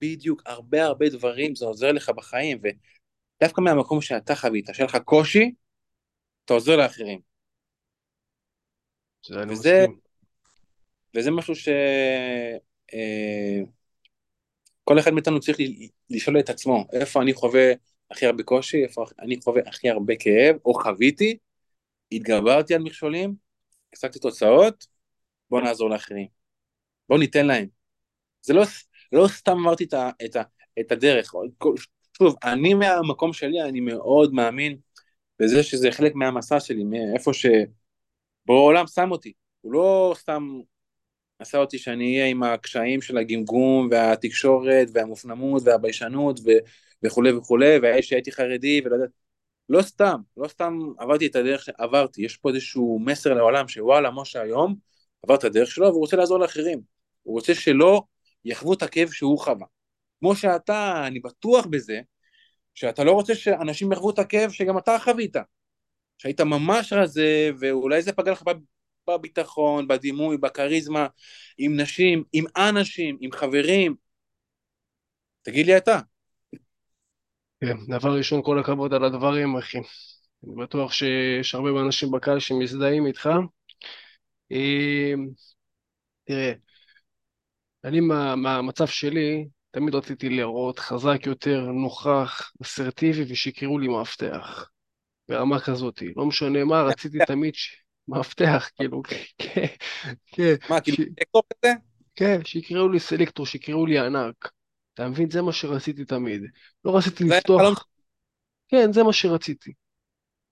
בדיוק, הרבה הרבה דברים, זה עוזר לך בחיים, ודווקא מהמקום שאתה חווית, שהיה לך קושי, אתה עוזר לאחרים. זה אני וזה, מסכים. וזה משהו ש... אה, כל אחד מאיתנו צריך לשאול את עצמו, איפה אני חווה הכי הרבה קושי, איפה אני חווה הכי הרבה כאב, או חוויתי, התגברתי על מכשולים, השגתי תוצאות, בוא נעזור לאחרים. בוא ניתן להם. זה לא, לא סתם אמרתי את, ה, את, ה, את הדרך. שוב, אני מהמקום שלי, אני מאוד מאמין בזה שזה חלק מהמסע שלי, מאיפה שבו העולם שם אותי. הוא לא סתם עשה אותי שאני אהיה עם הקשיים של הגמגום והתקשורת והמופנמות והביישנות ו... וכולי וכולי, והייתי חרדי ולא יודעת, לא סתם, לא סתם עברתי את הדרך שעברתי, יש פה איזשהו מסר לעולם שוואלה, משה היום עבר את הדרך שלו והוא רוצה לעזור לאחרים, הוא רוצה שלא יחוו את הכאב שהוא חווה. כמו שאתה, אני בטוח בזה, שאתה לא רוצה שאנשים יחוו את הכאב שגם אתה חווית, שהיית ממש רזה ואולי זה פגע לך בביטחון, בדימוי, בכריזמה, עם נשים, עם אנשים, עם חברים. תגיד לי אתה. כן, דבר ראשון, כל הכבוד על הדברים, אחי. אני בטוח שיש הרבה אנשים בקהל שמזדהים איתך. אמ, תראה, אני מהמצב שלי, תמיד רציתי לראות חזק יותר, נוכח, אסרטיבי, ושיקראו לי מאבטח. ברמה כזאת. לא משנה מה, רציתי תמיד ש... מאבטח, כאילו, כן, כן. מה, כאילו, סלקטור כזה? כן, שיקראו לי סלקטור, שיקראו לי ענק. אתה מבין? זה מה שרציתי תמיד. לא רציתי לפתוח... כן, זה מה שרציתי.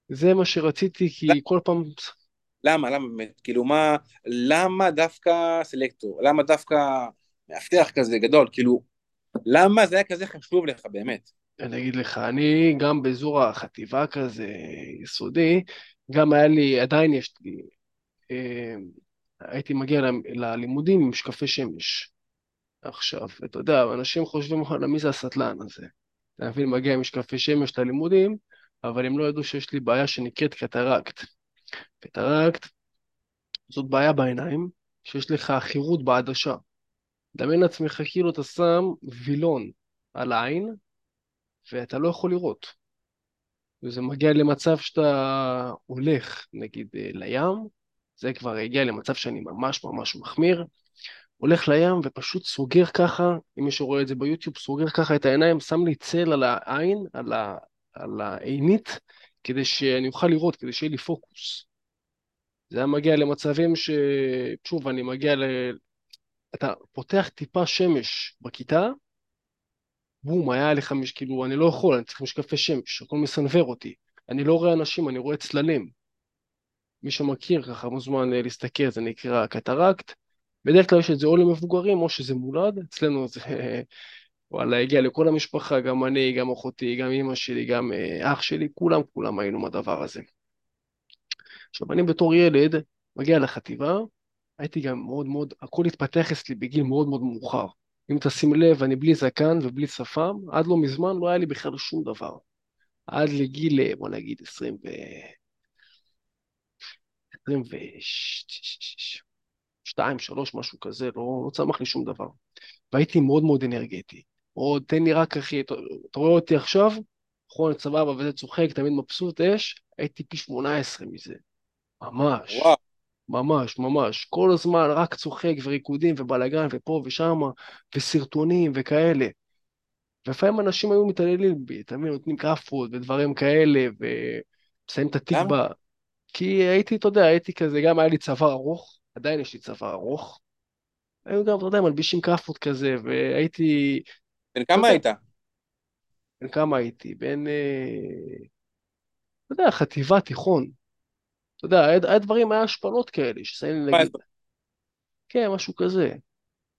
זה מה שרציתי, כי כל פעם... למה? למה באמת? כאילו, מה... למה דווקא סלקטור? למה דווקא מאבטח כזה גדול? כאילו, למה זה היה כזה חשוב לך, באמת? אני אגיד לך, אני גם באזור החטיבה כזה, יסודי, גם היה לי, עדיין יש לי, אה, הייתי מגיע ללימודים עם משקפי שמש. עכשיו, אתה יודע, אנשים חושבים, וואלה, מי זה הסטלן הזה? אתה מבין, מגיע עם משקפי שמש ללימודים, אבל הם לא ידעו שיש לי בעיה שנקראת קטרקט. קטרקט זאת בעיה בעיניים, שיש לך חירות בעדשה. דמיין לעצמך כאילו אתה שם וילון על העין, ואתה לא יכול לראות. וזה מגיע למצב שאתה הולך, נגיד, אה, לים, זה כבר הגיע למצב שאני ממש ממש מחמיר. הולך לים ופשוט סוגר ככה, אם מישהו רואה את זה ביוטיוב, סוגר ככה את העיניים, שם לי צל על העין, על, ה, על העינית, כדי שאני אוכל לראות, כדי שיהיה לי פוקוס. זה היה מגיע למצבים ש... שוב, אני מגיע ל... אתה פותח טיפה שמש בכיתה, בום, היה לך, מש... כאילו, אני לא יכול, אני צריך משקפי שמש, הכל מסנוור אותי. אני לא רואה אנשים, אני רואה צללים. מי שמכיר ככה מוזמן אה, להסתכל, זה נקרא קטרקט. בדרך כלל יש את זה או למבוגרים או שזה מולד, אצלנו זה וואלה, הגיע לכל המשפחה, גם אני, גם אחותי, גם אמא שלי, גם אה, אח שלי, כולם כולם היינו מהדבר הזה. עכשיו, אני בתור ילד מגיע לחטיבה, הייתי גם מאוד מאוד, הכל התפתח אצלי בגיל מאוד מאוד מאוחר. אם תשים לב, אני בלי זקן ובלי שפם, עד לא מזמן לא היה לי בכלל שום דבר. עד לגיל, בוא נגיד, 20 ו... 22, 3, משהו כזה, לא, לא צמח לי שום דבר. והייתי מאוד מאוד אנרגטי. או תן לי רק אחי, אתה רואה אותי עכשיו, נכון, סבבה, וזה צוחק, תמיד מבסוט, אש, הייתי פי 18 מזה. ממש. וואו. ממש, ממש. כל הזמן רק צוחק וריקודים ובלאגן ופה ושם, וסרטונים וכאלה. ולפעמים אנשים היו מתעללים בי, אתה מבין, נותנים כאפות ודברים כאלה, ומסיים את התיק ב... כי הייתי, אתה יודע, הייתי כזה, גם היה לי צוואר ארוך, עדיין יש לי צוואר ארוך. היו גם, אתה יודע, מלבישים כאפות כזה, והייתי... בן כמה היית? בן כמה הייתי? בן... אה, אתה יודע, חטיבה, תיכון. אתה יודע, היה, היה דברים, היה השפלות כאלה, ששמים להגיד... כן, משהו כזה.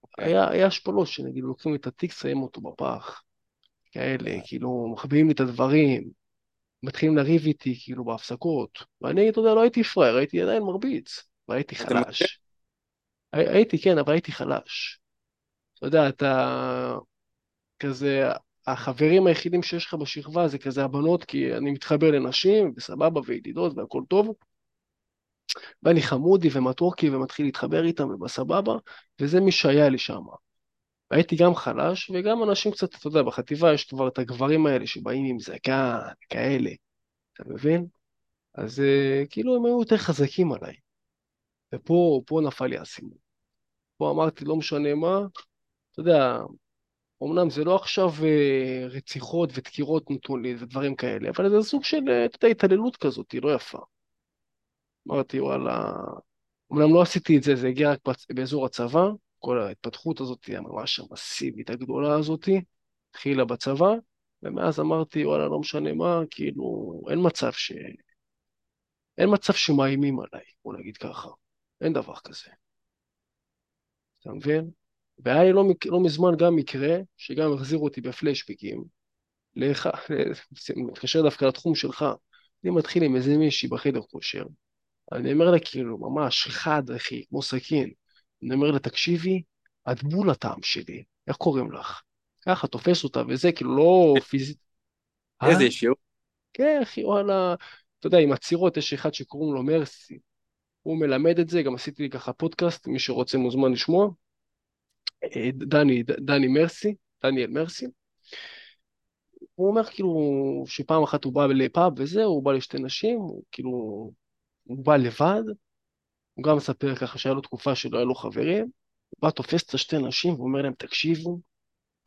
אוקיי. היה, היה השפלות שנגיד לוקחים את התיק, שמים אותו בפח. כאלה, כאילו, מחביאים לי את הדברים, מתחילים לריב איתי, כאילו, בהפסקות. ואני, אתה יודע, לא הייתי פראייר, הייתי עדיין מרביץ, והייתי חלש. הייתי, כן, אבל הייתי חלש. אתה יודע, אתה כזה, החברים היחידים שיש לך בשכבה זה כזה הבנות, כי אני מתחבר לנשים, וסבבה, וידידות, והכל טוב. ואני חמודי ומתוקי ומתחיל להתחבר איתם ובסבבה, וזה מי שהיה לי שם. והייתי גם חלש, וגם אנשים קצת, אתה יודע, בחטיבה יש כבר את הגברים האלה שבאים עם זקן, כאלה, אתה מבין? אז uh, כאילו הם היו יותר חזקים עליי. ופה נפל לי האסימון. פה אמרתי, לא משנה מה, אתה יודע, אמנם זה לא עכשיו uh, רציחות ודקירות נתון לי ודברים כאלה, אבל זה סוג של, אה, אתה יודע, התעללות כזאת, היא לא יפה. אמרתי, וואלה, אמנם לא עשיתי את זה, זה הגיע רק באזור הצבא, כל ההתפתחות הזאת ממש המסיבית הגדולה הזאת, התחילה בצבא, ומאז אמרתי, וואלה, לא משנה מה, כאילו, אין מצב ש... אין מצב שמאיימים עליי, בוא נגיד ככה. אין דבר כזה. אתה מבין? והיה לי לא, לא מזמן גם מקרה, שגם החזירו אותי בפלשבקים, לך, מתקשר דווקא לתחום שלך, אני מתחיל עם איזה מישהי בחדר כושר, אני אומר לה כאילו, ממש חד, אחי, כמו סכין, אני אומר לה, תקשיבי, את בול הטעם שלי, איך קוראים לך? ככה, תופס אותה וזה, כאילו לא פיזית. איזה אה? שיעור? כן, אחי, וואלה, אתה יודע, עם עצירות יש אחד שקוראים לו מרסי. הוא מלמד את זה, גם עשיתי לי ככה פודקאסט, מי שרוצה מוזמן לשמוע. אה, דני, דני מרסי, דניאל מרסי. הוא אומר כאילו שפעם אחת הוא בא לפאב וזה, הוא בא לשתי נשים, הוא כאילו, הוא בא לבד, הוא גם מספר ככה שהיה לו תקופה שלא היה לו חברים, הוא בא, תופס את השתי נשים ואומר להם, תקשיבו,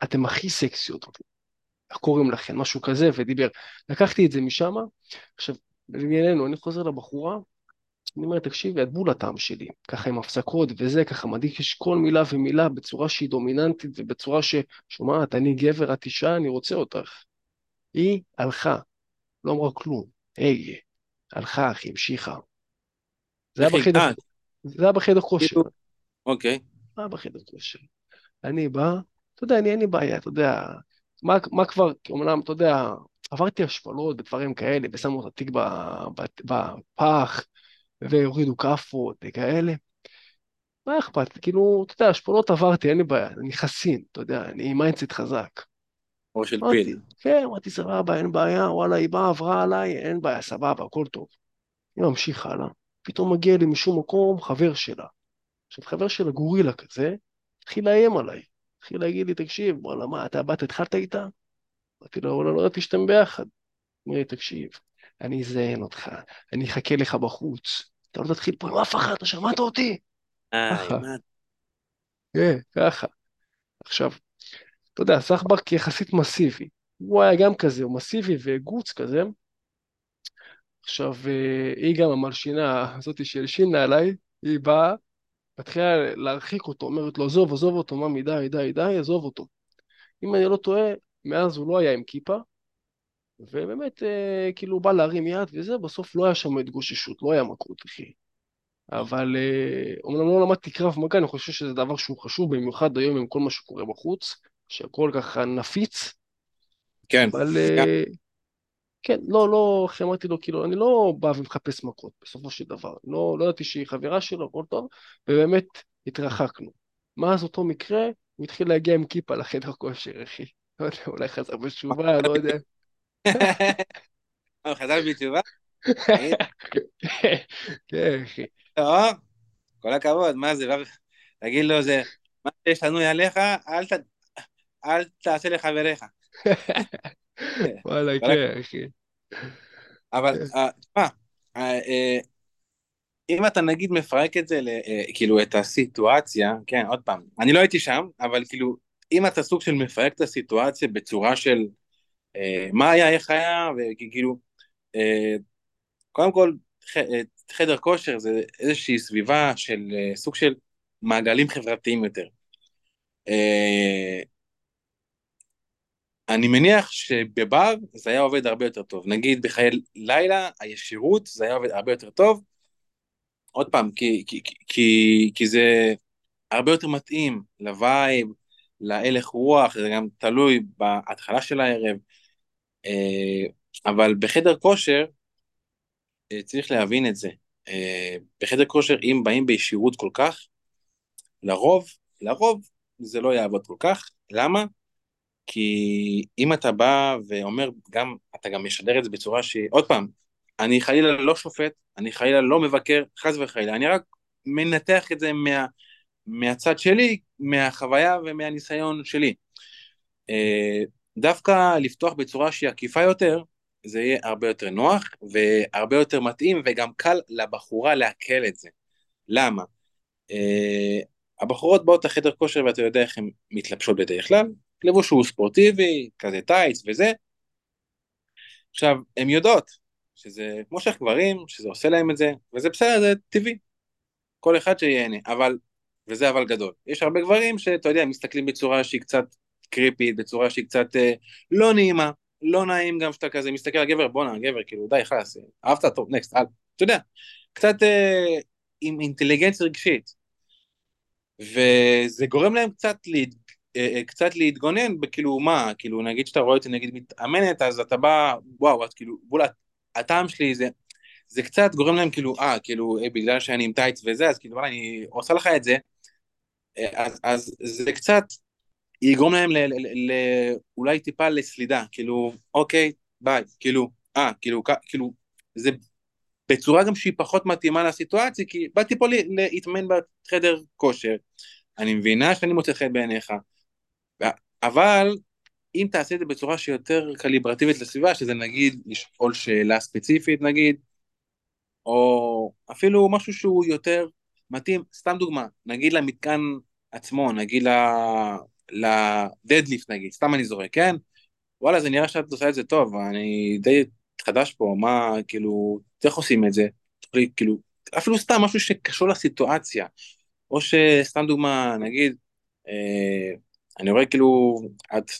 אתם הכי סקסיות, איך קוראים לכם, משהו כזה, ודיבר. לקחתי את זה משם, עכשיו, לענייננו, אני חוזר לבחורה, אני אומר, תקשיבי, את בול הטעם שלי, ככה עם הפסקות וזה, ככה מדגיש כל מילה ומילה בצורה שהיא דומיננטית ובצורה ששומעת, אני גבר, את אישה, אני רוצה אותך. היא הלכה, לא אמרה כלום, היי, הלכה, אחי, המשיכה. זה היה בחדר, זה היה בחדר כושר. כאילו, אוקיי. זה היה בחדר כושר. אני בא, אתה יודע, אני אין לי בעיה, אתה יודע, מה, מה כבר, אומנם, אתה יודע, עברתי השפלות ודברים כאלה, ושמו את התיק בפח, והורידו כאפות וכאלה. מה אכפת? כאילו, אתה יודע, השפלות עברתי, אין לי בעיה, אני חסין, אתה יודע, אני עם mindset חזק. או של פיל. כן, אמרתי, סבבה, אין בעיה, וואלה, היא באה, עברה עליי, אין בעיה, סבבה, הכל טוב. היא ממשיך הלאה, פתאום מגיע לי משום מקום חבר שלה. עכשיו, חבר שלה גורילה כזה, התחיל לאיים עליי. התחיל להגיד לי, תקשיב, וואלה, מה, אתה באת, התחלת איתה? אמרתי לו, וואלה, לא ידעתי שאתם ביחד. אמר לי, תקשיב, אני אזיין אותך, אני אחכה לך בחוץ, אתה לא תתחיל פה עם אף אחד, אתה שמעת אותי? אה? כן, ככה. עכשיו, אתה יודע, סחבק יחסית מסיבי. הוא היה גם כזה, הוא מסיבי וגוץ כזה. עכשיו, אה, היא גם המלשינה הזאתי שהלשינה עליי, היא באה, מתחילה להרחיק אותו, אומרת לו, עזוב, עזוב אותו, ממי, די, די, די, עזוב אותו. אם אני לא טועה, מאז הוא לא היה עם כיפה, ובאמת, אה, כאילו, הוא בא להרים יד וזה, בסוף לא היה שם התגוששות, לא היה מכות, אחי. אבל אה, אומנם לא למדתי קרב מגע, אני חושב שזה דבר שהוא חשוב, במיוחד היום עם כל מה שקורה בחוץ, שהכל ככה נפיץ, כן. אבל אה, כן, לא, לא, איך אמרתי לו, כאילו, אני לא בא ומחפש מכות, בסופו של דבר. לא, לא ידעתי שהיא חברה שלו, הכל טוב, ובאמת התרחקנו. מאז אותו מקרה, הוא התחיל להגיע עם כיפה לחדר כושר, אחי. לא יודע, אולי חזר בתשובה, לא יודע. אה, חזר בתשובה? כן, אחי. טוב, כל הכבוד, מה זה, תגיד לו, זה, מה שיש לנו עליך, אל תעשה לחבריך. וואלה, כן, אחי. אבל, אה, תשמע, אה, אם אתה נגיד מפרק את זה, כאילו, את הסיטואציה, כן, עוד פעם, אני לא הייתי שם, אבל כאילו, אם אתה סוג של מפרק את הסיטואציה בצורה של מה היה, איך היה, וכאילו, קודם כל, חדר כושר זה איזושהי סביבה של סוג של מעגלים חברתיים יותר. אני מניח שבבר זה היה עובד הרבה יותר טוב. נגיד בחיי לילה, הישירות זה היה עובד הרבה יותר טוב. עוד פעם, כי, כי, כי, כי זה הרבה יותר מתאים לווייב, להלך רוח, זה גם תלוי בהתחלה של הערב. אבל בחדר כושר, צריך להבין את זה. בחדר כושר, אם באים בישירות כל כך, לרוב, לרוב זה לא יעבוד כל כך. למה? כי אם אתה בא ואומר, גם, אתה גם משדר את זה בצורה שהיא, עוד פעם, אני חלילה לא שופט, אני חלילה לא מבקר, חס וחלילה, אני רק מנתח את זה מה, מהצד שלי, מהחוויה ומהניסיון שלי. אה, דווקא לפתוח בצורה שהיא עקיפה יותר, זה יהיה הרבה יותר נוח והרבה יותר מתאים וגם קל לבחורה לעכל את זה. למה? Uh, הבחורות באות לחדר כושר ואתה יודע איך הן מתלבשות בדרך כלל, לבוש הוא ספורטיבי, כזה טייץ וזה. עכשיו, הן יודעות שזה מושך גברים, שזה עושה להם את זה, וזה בסדר, זה טבעי. כל אחד שיהנה, אבל, וזה אבל גדול. יש הרבה גברים שאתה יודע, מסתכלים בצורה שהיא קצת קריפית, בצורה שהיא קצת אה, לא נעימה, לא נעים גם שאתה כזה מסתכל על גבר, בואנה, גבר, כאילו, די, חלאס, אהבת, טוב, נקסט, הלאה. אתה יודע, קצת אה, עם אינטליגנציה רגשית. וזה גורם להם קצת להת... אה, אה, קצת להתגונן בכאילו מה, כאילו נגיד שאתה רואה אותי נגיד מתאמנת אז אתה בא, וואו, אז כאילו, בולה, הטעם שלי זה, זה קצת גורם להם כאילו, אה, כאילו, אה, בגלל שאני עם טייץ וזה, אז כאילו, אני עושה לך את זה, אה, אז, אז זה קצת יגרום להם אולי טיפה לסלידה, כאילו, אוקיי, ביי, כאילו, אה, כאילו, כאילו, זה בצורה גם שהיא פחות מתאימה לסיטואציה, כי באתי פה להתאמן בחדר כושר, אני מבינה שאני מוצא חן בעיניך, אבל אם תעשה את זה בצורה שיותר קליברטיבית לסביבה, שזה נגיד לשאול שאלה ספציפית נגיד, או אפילו משהו שהוא יותר מתאים, סתם דוגמה, נגיד למתקן עצמו, נגיד לדדליפט נגיד, סתם אני זורק, כן? וואלה, זה נראה שאת עושה את זה טוב, אני די חדש פה, מה, כאילו, איך עושים את זה? כאילו, אפילו סתם משהו שקשור לסיטואציה, או שסתם דוגמה, נגיד, אה, אני רואה כאילו, את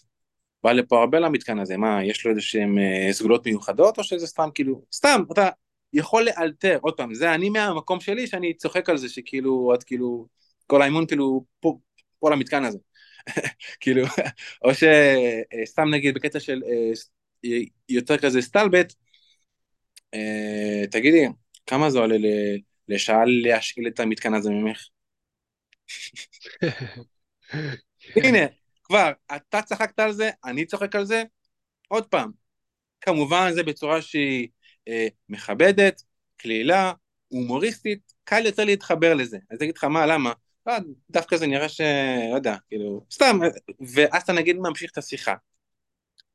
באה לפה הרבה למתקן הזה, מה, יש לו איזה שהן אה, סגולות מיוחדות, או שזה סתם כאילו, סתם, אתה יכול לאלתר, עוד פעם, זה אני מהמקום שלי שאני צוחק על זה, שכאילו, את כאילו, כל האימון כאילו, פה, פה למתקן הזה. כאילו, או שסתם אה, נגיד בקטע של אה, יותר כזה סטלבט, תגידי, כמה זה עולה לשעה להשאיל את המתקן הזה ממך? הנה, כבר, אתה צחקת על זה, אני צוחק על זה, עוד פעם, כמובן זה בצורה שהיא אה, מכבדת, קלילה, הומוריסטית, קל יותר להתחבר לזה. אז אגיד לך מה, למה? לא, דווקא זה נראה ש... לא יודע, כאילו, סתם, ואז אתה נגיד ממשיך את השיחה.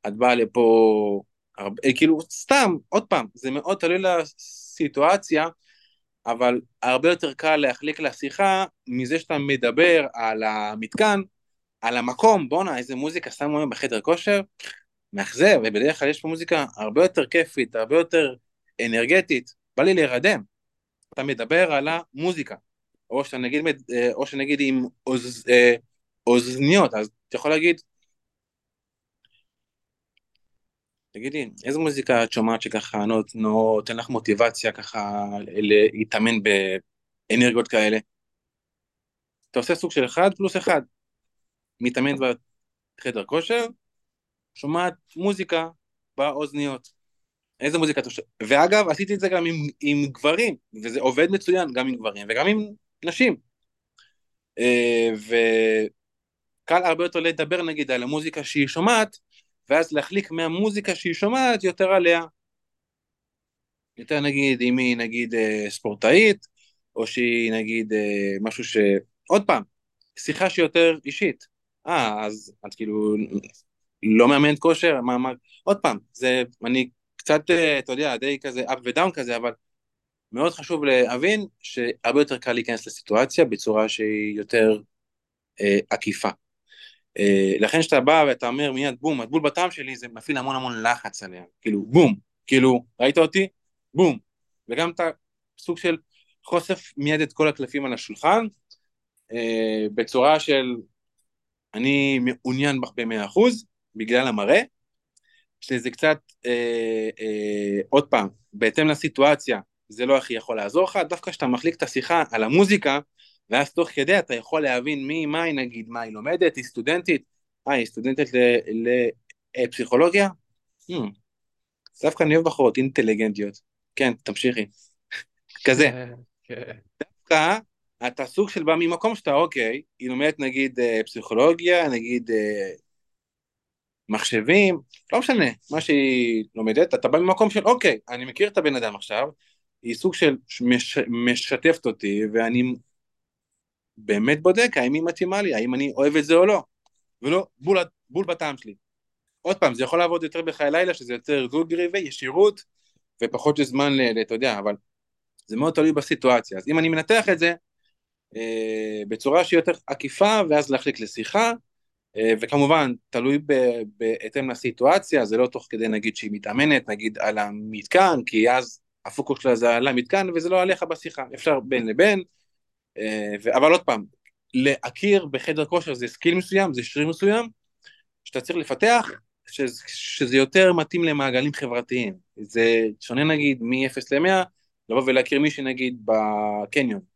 את באה לפה, הרבה, כאילו, סתם, עוד פעם, זה מאוד תלוי לסיטואציה, אבל הרבה יותר קל להחליק לשיחה מזה שאתה מדבר על המתקן, על המקום, בואנה, איזה מוזיקה שמו היום בחדר כושר, מאכזב, ובדרך כלל יש פה מוזיקה הרבה יותר כיפית, הרבה יותר אנרגטית, בא לי להירדם. אתה מדבר על המוזיקה, או שנגיד, אה, או שנגיד עם אוז, אה, אוזניות, אז אתה יכול להגיד, תגידי, איזה מוזיקה את שומעת שככה נותן לך מוטיבציה ככה להתאמן באנרגיות כאלה? אתה עושה סוג של אחד פלוס אחד, מתאמן בחדר כושר, שומעת מוזיקה באוזניות. איזה מוזיקה אתה שומע? ואגב, עשיתי את זה גם עם, עם גברים, וזה עובד מצוין גם עם גברים וגם עם נשים. אה, וקל הרבה יותר לדבר נגיד על המוזיקה שהיא שומעת, ואז להחליק מהמוזיקה שהיא שומעת יותר עליה. יותר נגיד אם היא נגיד אה, ספורטאית, או שהיא נגיד אה, משהו ש... עוד פעם, שיחה שהיא יותר אישית. אה, אז את כאילו לא מאמנת כושר? מה, מה... עוד פעם, זה, אני קצת, אה, אתה יודע, די כזה up ודאון כזה, אבל מאוד חשוב להבין שהרבה יותר קל להיכנס לסיטואציה בצורה שהיא יותר אה, עקיפה. אה, לכן כשאתה בא ואתה אומר מיד בום, הבול בטעם שלי זה מפעיל המון המון לחץ עליה, כאילו בום, כאילו ראית אותי? בום. וגם אתה סוג של חושף מיד את כל הקלפים על השולחן, אה, בצורה של אני מעוניין בך במאה אחוז, בגלל המראה, שזה קצת, אה, אה, עוד פעם, בהתאם לסיטואציה, זה לא הכי יכול לעזור לך, דווקא כשאתה מחליק את השיחה על המוזיקה, ואז תוך כדי אתה יכול להבין מי, מה היא נגיד, מה היא לומדת, היא סטודנטית, אה, היא סטודנטית לפסיכולוגיה? Hmm. דווקא אני אוהב בחורות אינטליגנטיות. כן, תמשיכי. כזה. כן. דווקא אתה סוג של בא ממקום שאתה, אוקיי, היא לומדת נגיד אה, פסיכולוגיה, נגיד אה, מחשבים, לא משנה, מה שהיא לומדת, אתה בא ממקום של, אוקיי, אני מכיר את הבן אדם עכשיו, היא סוג של מש, משתפת אותי, ואני באמת בודק האם היא מתאימה לי, האם אני אוהב את זה או לא, ולא בול, בול בטעם שלי. עוד פעם, זה יכול לעבוד יותר בחיי לילה, שזה יותר זוגרי וישירות, ופחות זמן, אתה יודע, אבל זה מאוד תלוי בסיטואציה. אז אם אני מנתח את זה, בצורה שהיא יותר עקיפה, ואז להחליק לשיחה, אה, וכמובן, תלוי בהתאם לסיטואציה, זה לא תוך כדי נגיד שהיא מתאמנת, נגיד על המתקן, כי אז הפוקוס שלה זה על המתקן, וזה לא עליך בשיחה, אפשר בין לבין, אה, אבל עוד פעם, להכיר בחדר כושר זה skill מסוים, זה שריר מסוים, שאתה צריך לפתח, שזה, שזה יותר מתאים למעגלים חברתיים. זה שונה נגיד מ-0 ל-100, לבוא ולהכיר מישהי נגיד בקניון.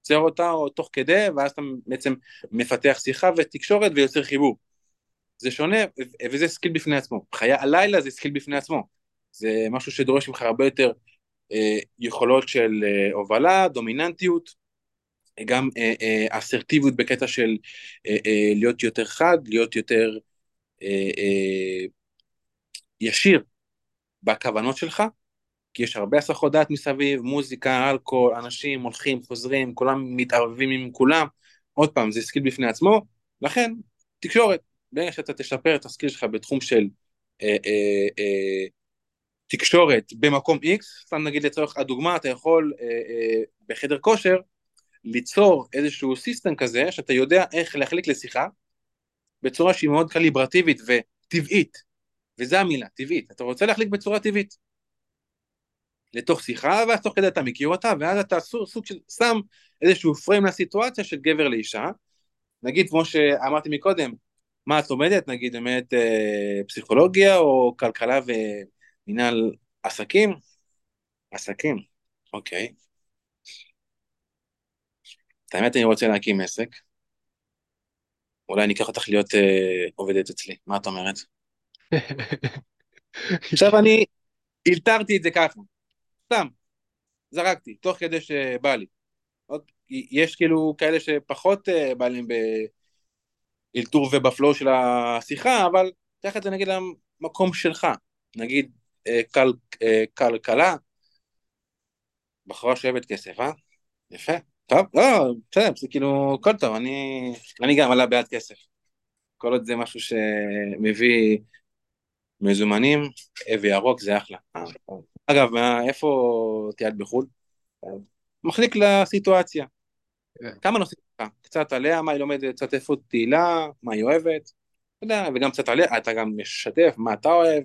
עוצר אותה או תוך כדי, ואז אתה בעצם מפתח שיחה ותקשורת ויוצר חיבור. זה שונה, וזה skill בפני עצמו. חיי הלילה זה skill בפני עצמו. זה משהו שדורש ממך הרבה יותר אה, יכולות של אה, הובלה, דומיננטיות, גם אה, אה, אסרטיביות בקטע של אה, אה, להיות יותר חד, להיות יותר אה, אה, ישיר בכוונות שלך, כי יש הרבה הסחות דעת מסביב, מוזיקה, אלכוהול, אנשים הולכים, חוזרים, כולם מתערבבים עם כולם, עוד פעם, זה skill בפני עצמו, לכן, תקשורת, ברגע שאתה תשפר את ה skill שלך בתחום של אה, אה, אה, תקשורת במקום X, סתם נגיד לצורך הדוגמה, אתה יכול אה, אה, בחדר כושר ליצור איזשהו system כזה, שאתה יודע איך להחליק לשיחה, בצורה שהיא מאוד קליברטיבית וטבעית, וזה המילה, טבעית, אתה רוצה להחליק בצורה טבעית. לתוך שיחה, ואז תוך כדי אתה מכיר אותה, ואז אתה סוג, של שם איזשהו פריים לסיטואציה של גבר לאישה. נגיד, כמו שאמרתי מקודם, מה את לומדת? נגיד, באמת אה, פסיכולוגיה או כלכלה ומנהל עסקים? עסקים, אוקיי. את האמת, אני רוצה להקים עסק. אולי אני אקח אותך להיות אה, עובדת אצלי, מה את אומרת? עכשיו אני אלתרתי את זה ככה. סתם, זרקתי, תוך כדי שבא לי. יש כאילו כאלה שפחות uh, בא להם באלתור ובפלואו של השיחה, אבל קח את זה נגיד למקום שלך, נגיד כל, uh, כלכלה, בחורה שאוהבת כסף, אה? יפה, טוב, לא, בסדר, זה כאילו, הכל טוב, אני, אני גם עלה בעד כסף. כל עוד זה משהו שמביא מזומנים, וירוק זה אחלה. אגב, איפה טיילת בחו"ל? מחליק לסיטואציה. כן. כמה נושאים לך? קצת עליה, מה היא לומדת, קצת איפה תהילה, מה היא אוהבת, אתה יודע, וגם קצת עליה, אתה גם משתף מה אתה אוהב,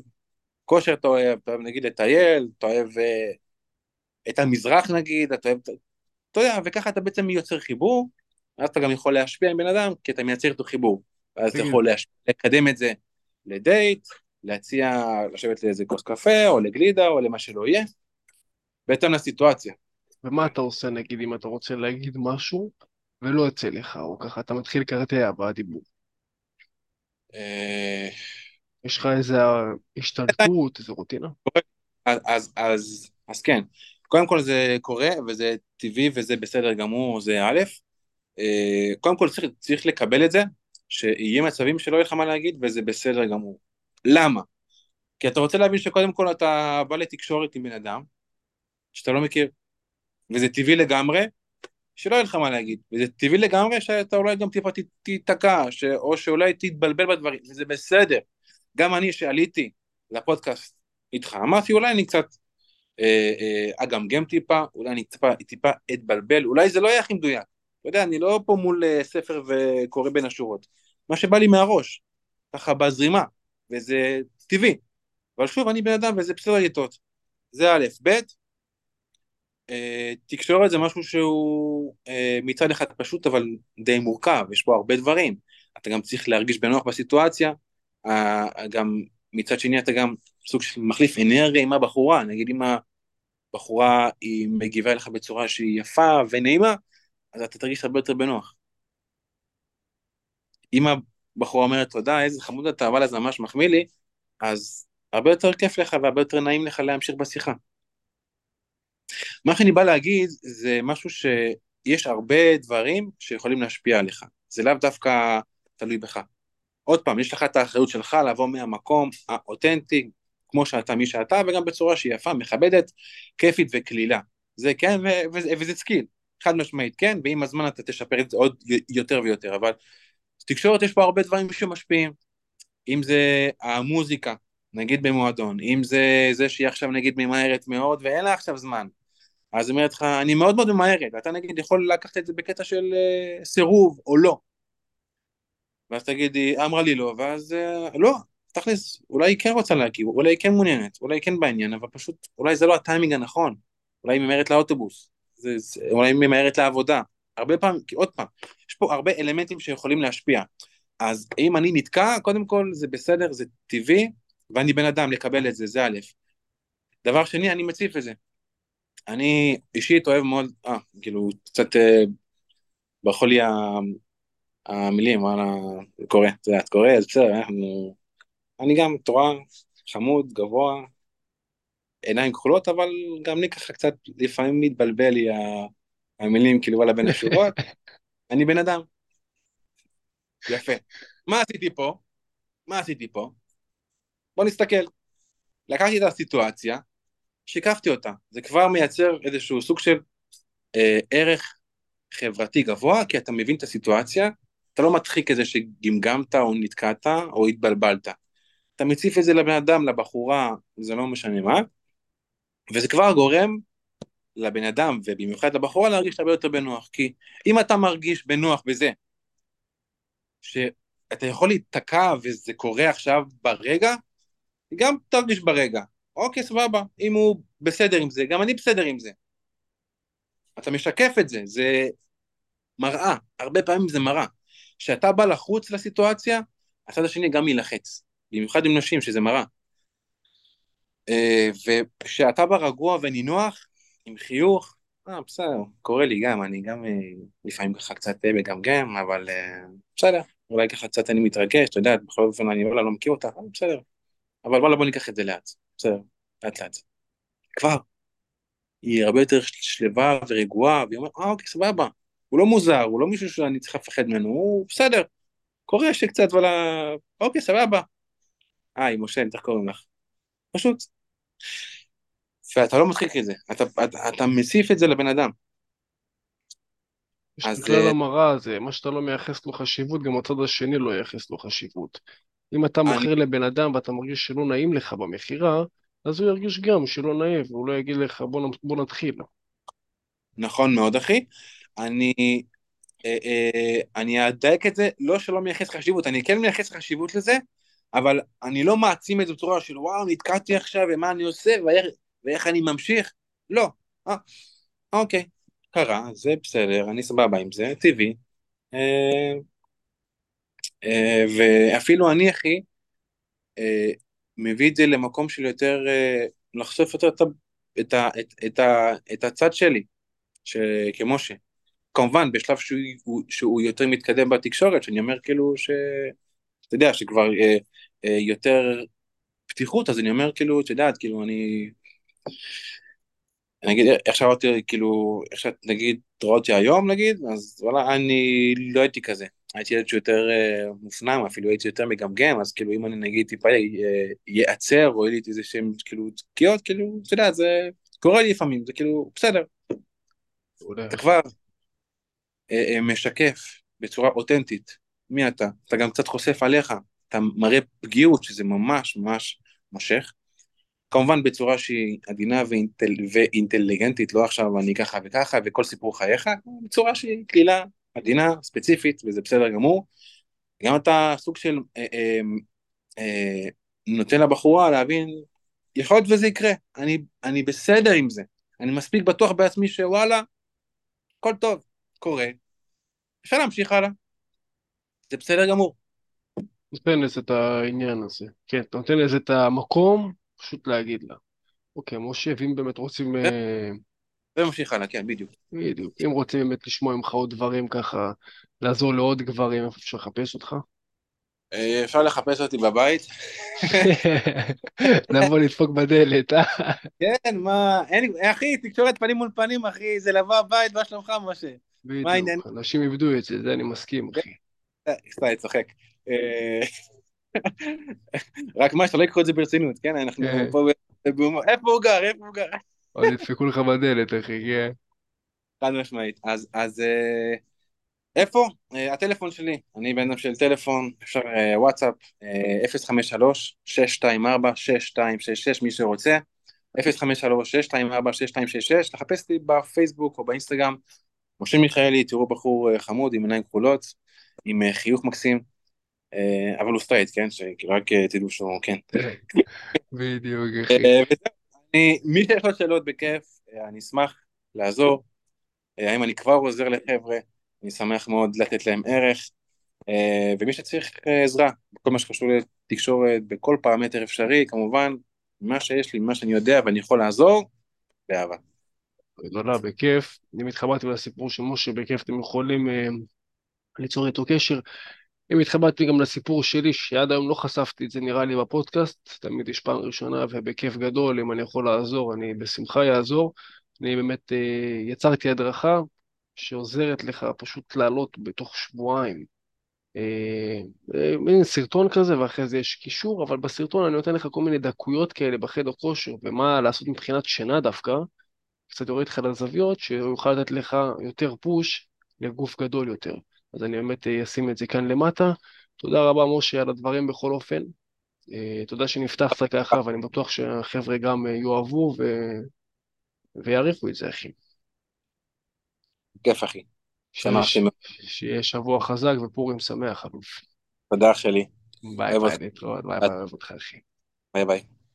כושר אתה אוהב, אתה אוהב נגיד לטייל, אתה אוהב אה, את המזרח נגיד, אתה אוהב, אתה יודע, וככה אתה בעצם יוצר חיבור, ואז אתה גם יכול להשפיע עם בן אדם, כי אתה מייצר איתו חיבור, ואז אתה יכול להשפיע, לקדם את זה לדייט, להציע לשבת לאיזה כוס קפה, או לגלידה, או למה שלא יהיה, בהתאם לסיטואציה. ומה אתה עושה נגיד אם אתה רוצה להגיד משהו ולא יוצא לך, או ככה אתה מתחיל לקרטע בדיבור. אה, יש לך איזה השתלטות, איזה רוטינה? אז, אז, אז, אז כן, קודם כל זה קורה וזה טבעי וזה בסדר גמור, זה א', אה, קודם כל צריך, צריך לקבל את זה, שיהיה מצבים שלא יהיה לך מה להגיד וזה בסדר גמור. למה? כי אתה רוצה להבין שקודם כל אתה בא לתקשורת עם בן אדם שאתה לא מכיר, וזה טבעי לגמרי שלא יהיה לך מה להגיד, וזה טבעי לגמרי שאתה אולי גם טיפה תיתקע, ש... או שאולי תתבלבל בדברים, וזה בסדר. גם אני שעליתי לפודקאסט איתך, אמרתי אולי אני קצת אה, אה, אגמגם טיפה, אולי אני טיפה, טיפה אתבלבל, אולי זה לא יהיה הכי מדויק. אתה יודע, אני לא פה מול אה, ספר וקורא בין השורות. מה שבא לי מהראש, ככה בזרימה, וזה טבעי. אבל שוב, אני בן אדם וזה בסדר לטעות. זה א', ב', אה, תקשורת זה משהו שהוא אה, מצד אחד פשוט אבל די מורכב, יש פה הרבה דברים. אתה גם צריך להרגיש בנוח בסיטואציה, אה, גם מצד שני אתה גם סוג של מחליף אנרגיה עם הבחורה, נגיד אם הבחורה היא מגיבה לך בצורה שהיא יפה ונעימה, אז אתה תרגיש הרבה יותר בנוח. אם הבחורה אומרת תודה, איזה חמוד אתה, אבל זה ממש מחמיא לי, אז הרבה יותר כיף לך והרבה יותר נעים לך להמשיך בשיחה. מה שאני בא להגיד זה משהו שיש הרבה דברים שיכולים להשפיע עליך, זה לאו דווקא תלוי בך. עוד פעם, יש לך את האחריות שלך לבוא מהמקום האותנטי, כמו שאתה, מי שאתה, וגם בצורה שהיא יפה, מכבדת, כיפית וקלילה. זה כן, וזה skill, חד משמעית כן, ועם הזמן אתה תשפר את זה עוד יותר ויותר, אבל תקשורת יש פה הרבה דברים שמשפיעים, אם זה המוזיקה, נגיד במועדון, אם זה זה שהיא עכשיו נגיד ממהרת מאוד ואין לה עכשיו זמן, אז אומרת לך, אני מאוד מאוד ממהרת, ואתה נגיד יכול לקחת את זה בקטע של אה, סירוב או לא. ואז תגיד, היא אמרה לי לא, ואז uh, לא, תכלס, אולי היא כן רוצה להגיב, אולי היא כן מעוניינת, אולי היא כן בעניין, אבל פשוט, אולי זה לא הטיימינג הנכון, אולי היא ממהרת לאוטובוס, זה, זה, אולי היא ממהרת לעבודה. הרבה פעמים, כי עוד פעם, יש פה הרבה אלמנטים שיכולים להשפיע. אז אם אני נתקע, קודם כל זה בסדר, זה טבעי, ואני בן אדם לקבל את זה, זה א'. דבר שני, אני מציף את זה. אני אישית אוהב מאוד, אה, כאילו, קצת אה, ברחו לי המילים, וואלה, זה קורה, את יודעת, קורה, אז בסדר, אנחנו... אני גם, רואה, חמוד, גבוה, עיניים כחולות, אבל גם לי ככה קצת, לפעמים מתבלבל לי ה- המילים, כאילו, וואלה, בין השורות, אני בן אדם. יפה. מה עשיתי פה? מה עשיתי פה? בוא נסתכל. לקחתי את הסיטואציה, שיקפתי אותה. זה כבר מייצר איזשהו סוג של אה, ערך חברתי גבוה, כי אתה מבין את הסיטואציה, אתה לא מדחיק את זה שגמגמת או נתקעת או התבלבלת. אתה מציף את זה לבן אדם, לבחורה, זה לא משנה מה, וזה כבר גורם לבן אדם, ובמיוחד לבחורה, להרגיש הרבה יותר בנוח. כי אם אתה מרגיש בנוח בזה, שאתה יכול להיתקע וזה קורה עכשיו ברגע, גם תרגיש ברגע. אוקיי, סבבה, אם הוא בסדר עם זה, גם אני בסדר עם זה. אתה משקף את זה, זה מראה, הרבה פעמים זה מראה. כשאתה בא לחוץ לסיטואציה, הצד השני גם יילחץ, במיוחד עם נשים, שזה מראה. אה, וכשאתה בא רגוע ונינוח, עם חיוך, אה, בסדר, קורה לי גם, אני גם אה, לפעמים ככה קצת אה, מגמגם, אבל אה, בסדר, אולי ככה קצת אני מתרגש, אתה יודע, בכל אופן אני לא מכיר אותך, אבל בסדר. אבל וואלה, בוא ניקח את זה לאט, בסדר, לאט לאט. כבר, היא הרבה יותר שלווה ורגועה, והיא אומרת, אה, אוקיי, סבבה. הוא לא מוזר, הוא לא מישהו שאני צריך לפחד ממנו, הוא בסדר. קורה שקצת, וואלה, אוקיי, סבבה. היי, משה, איך קוראים לך? פשוט. ואתה לא מדחיק את זה, אתה, אתה, אתה מציף את זה לבן אדם. יש אז, בכלל אה, המראה הזה, מה שאתה לא מייחס לו חשיבות, גם הצד השני לא ייחס לו חשיבות. אם אתה אני, מוכר לבן אדם ואתה מרגיש שלא נעים לך במכירה, אז הוא ירגיש גם שלא נעים, והוא לא יגיד לך בוא, בוא נתחיל. נכון מאוד, אחי. אני, אה, אה, אני אדייק את זה, לא שלא מייחס חשיבות, אני כן מייחס חשיבות לזה, אבל אני לא מעצים את זה בצורה של וואו, נתקעתי עכשיו, ומה אני עושה, ואיך, אני ממשיך. לא. אה, אוקיי, קרה, זה בסדר, אני סבבה עם זה, טבעי. אה, אה, ואפילו אני, אחי, אה, מביא את זה למקום של יותר, לחשוף יותר את, את, את, את, את הצד שלי, ש- כמשה. כמובן, בשלב שהוא, הוא- שהוא יותר מתקדם בתקשורת, שאני אומר כאילו ש... אתה יודע, שכבר אה, אה, יותר פתיחות, אז אני אומר כאילו, את יודעת, כאילו, אני... אני אגיד, איך שאמרתי, כאילו, איך שאת נגיד רואה אותי היום נגיד, אז וואלה, אני לא הייתי כזה. הייתי ילד שיותר אה, מופנם, אפילו הייתי יותר מגמגם, אז כאילו אם אני נגיד טיפה ייעצר, או יהיה לי איזה שהם כאילו תקיעות, כאילו, אתה יודע, זה קורה לי לפעמים, זה כאילו, בסדר. אתה. כבר אה, אה, משקף בצורה אותנטית מי אתה, אתה גם קצת חושף עליך, אתה מראה פגיעות שזה ממש ממש מושך. כמובן בצורה שהיא עדינה ואינטל, ואינטליגנטית, לא עכשיו אני ככה וככה וכל סיפור חייך, בצורה שהיא קלילה, עדינה, ספציפית, וזה בסדר גמור. גם אתה סוג של אה, אה, אה, נותן לבחורה להבין, יכול להיות וזה יקרה, אני, אני בסדר עם זה, אני מספיק בטוח בעצמי שוואלה, הכל טוב, קורה, אפשר להמשיך הלאה, זה בסדר גמור. נותן לזה את העניין הזה. כן, אתה נותן לזה את המקום, פשוט להגיד לה. אוקיי, משה, ואם באמת רוצים, אה, וממשיך הלאה, כן, בדיוק. בדיוק, אם רוצים באמת לשמוע ממך עוד דברים ככה, לעזור לעוד גברים, איפה אפשר לחפש אותך? אה, אפשר לחפש אותי בבית. נבוא לדפוק בדלת, אה? כן, מה, אין, אחי, תקשורת פנים מול פנים, אחי, זה לבוא הבית, מה שלומך, משה? בדיוק, אנשים איבדו את זה, זה אני מסכים, אחי. סתם, אני צוחק. אה, רק מה, שלא ייקחו את זה ברצינות, כן? אנחנו כן, פה ב- בהומור. איפה הוא גר? איפה הוא גר? עוד ידפקו לך בדלת, אחי, כן. חד משמעית. אז, אז אה, איפה? אה, הטלפון שלי. אני בן אדם של טלפון, אפשר אה, וואטסאפ, אה, 053-624-6266, מי שרוצה. 053-624-6266, לחפש אותי בפייסבוק או באינסטגרם. משה מיכאלי, תראו בחור אה, חמוד עם עיניים כחולות, עם אה, חיוך מקסים, אה, אבל הוא סטרייט, כן? שרק אה, תדעו שהוא, כן. בדיוק, אחי. אה, אני- מי שיש לו שאלות בכיף, אה, אני אשמח לעזור. אה, האם אני כבר עוזר לחבר'ה, אני שמח מאוד לתת להם ערך. אה, ומי שצריך אה, עזרה, בכל מה שקשור לתקשורת, בכל פרמטר אפשרי, כמובן, מה שיש לי, מה שאני יודע ואני יכול לעזור, באהבה. גדולה, בכיף. אם התחברתם לסיפור של משה, בכיף אתם יכולים אה, ליצור איתו קשר. אם התחברתי גם לסיפור שלי, שעד היום לא חשפתי את זה נראה לי בפודקאסט, תמיד יש פעם ראשונה ובכיף גדול, אם אני יכול לעזור, אני בשמחה אעזור. אני באמת אה, יצרתי הדרכה שעוזרת לך פשוט לעלות בתוך שבועיים. אה, אה, מין סרטון כזה, ואחרי זה יש קישור, אבל בסרטון אני נותן לך כל מיני דקויות כאלה בחדר כושר, ומה לעשות מבחינת שינה דווקא, קצת יורד לך לזוויות, שהוא יוכל לתת לך יותר push לגוף גדול יותר. אז אני באמת אה, אשים את זה כאן למטה. תודה רבה, משה, על הדברים בכל אופן. אה, תודה שנפתחת ככה, ואני בטוח שהחבר'ה גם אה, יאהבו ו... ויעריכו את זה, אחי. כיף אחי, שיש, שמחתי מאוד, שיהיה שבוע חזק ופורים שמח, אלוף. תודה אח שלי, ביי ביי, להתראות, ביי ביי, אוהב אותך, אחי. ביי ביי.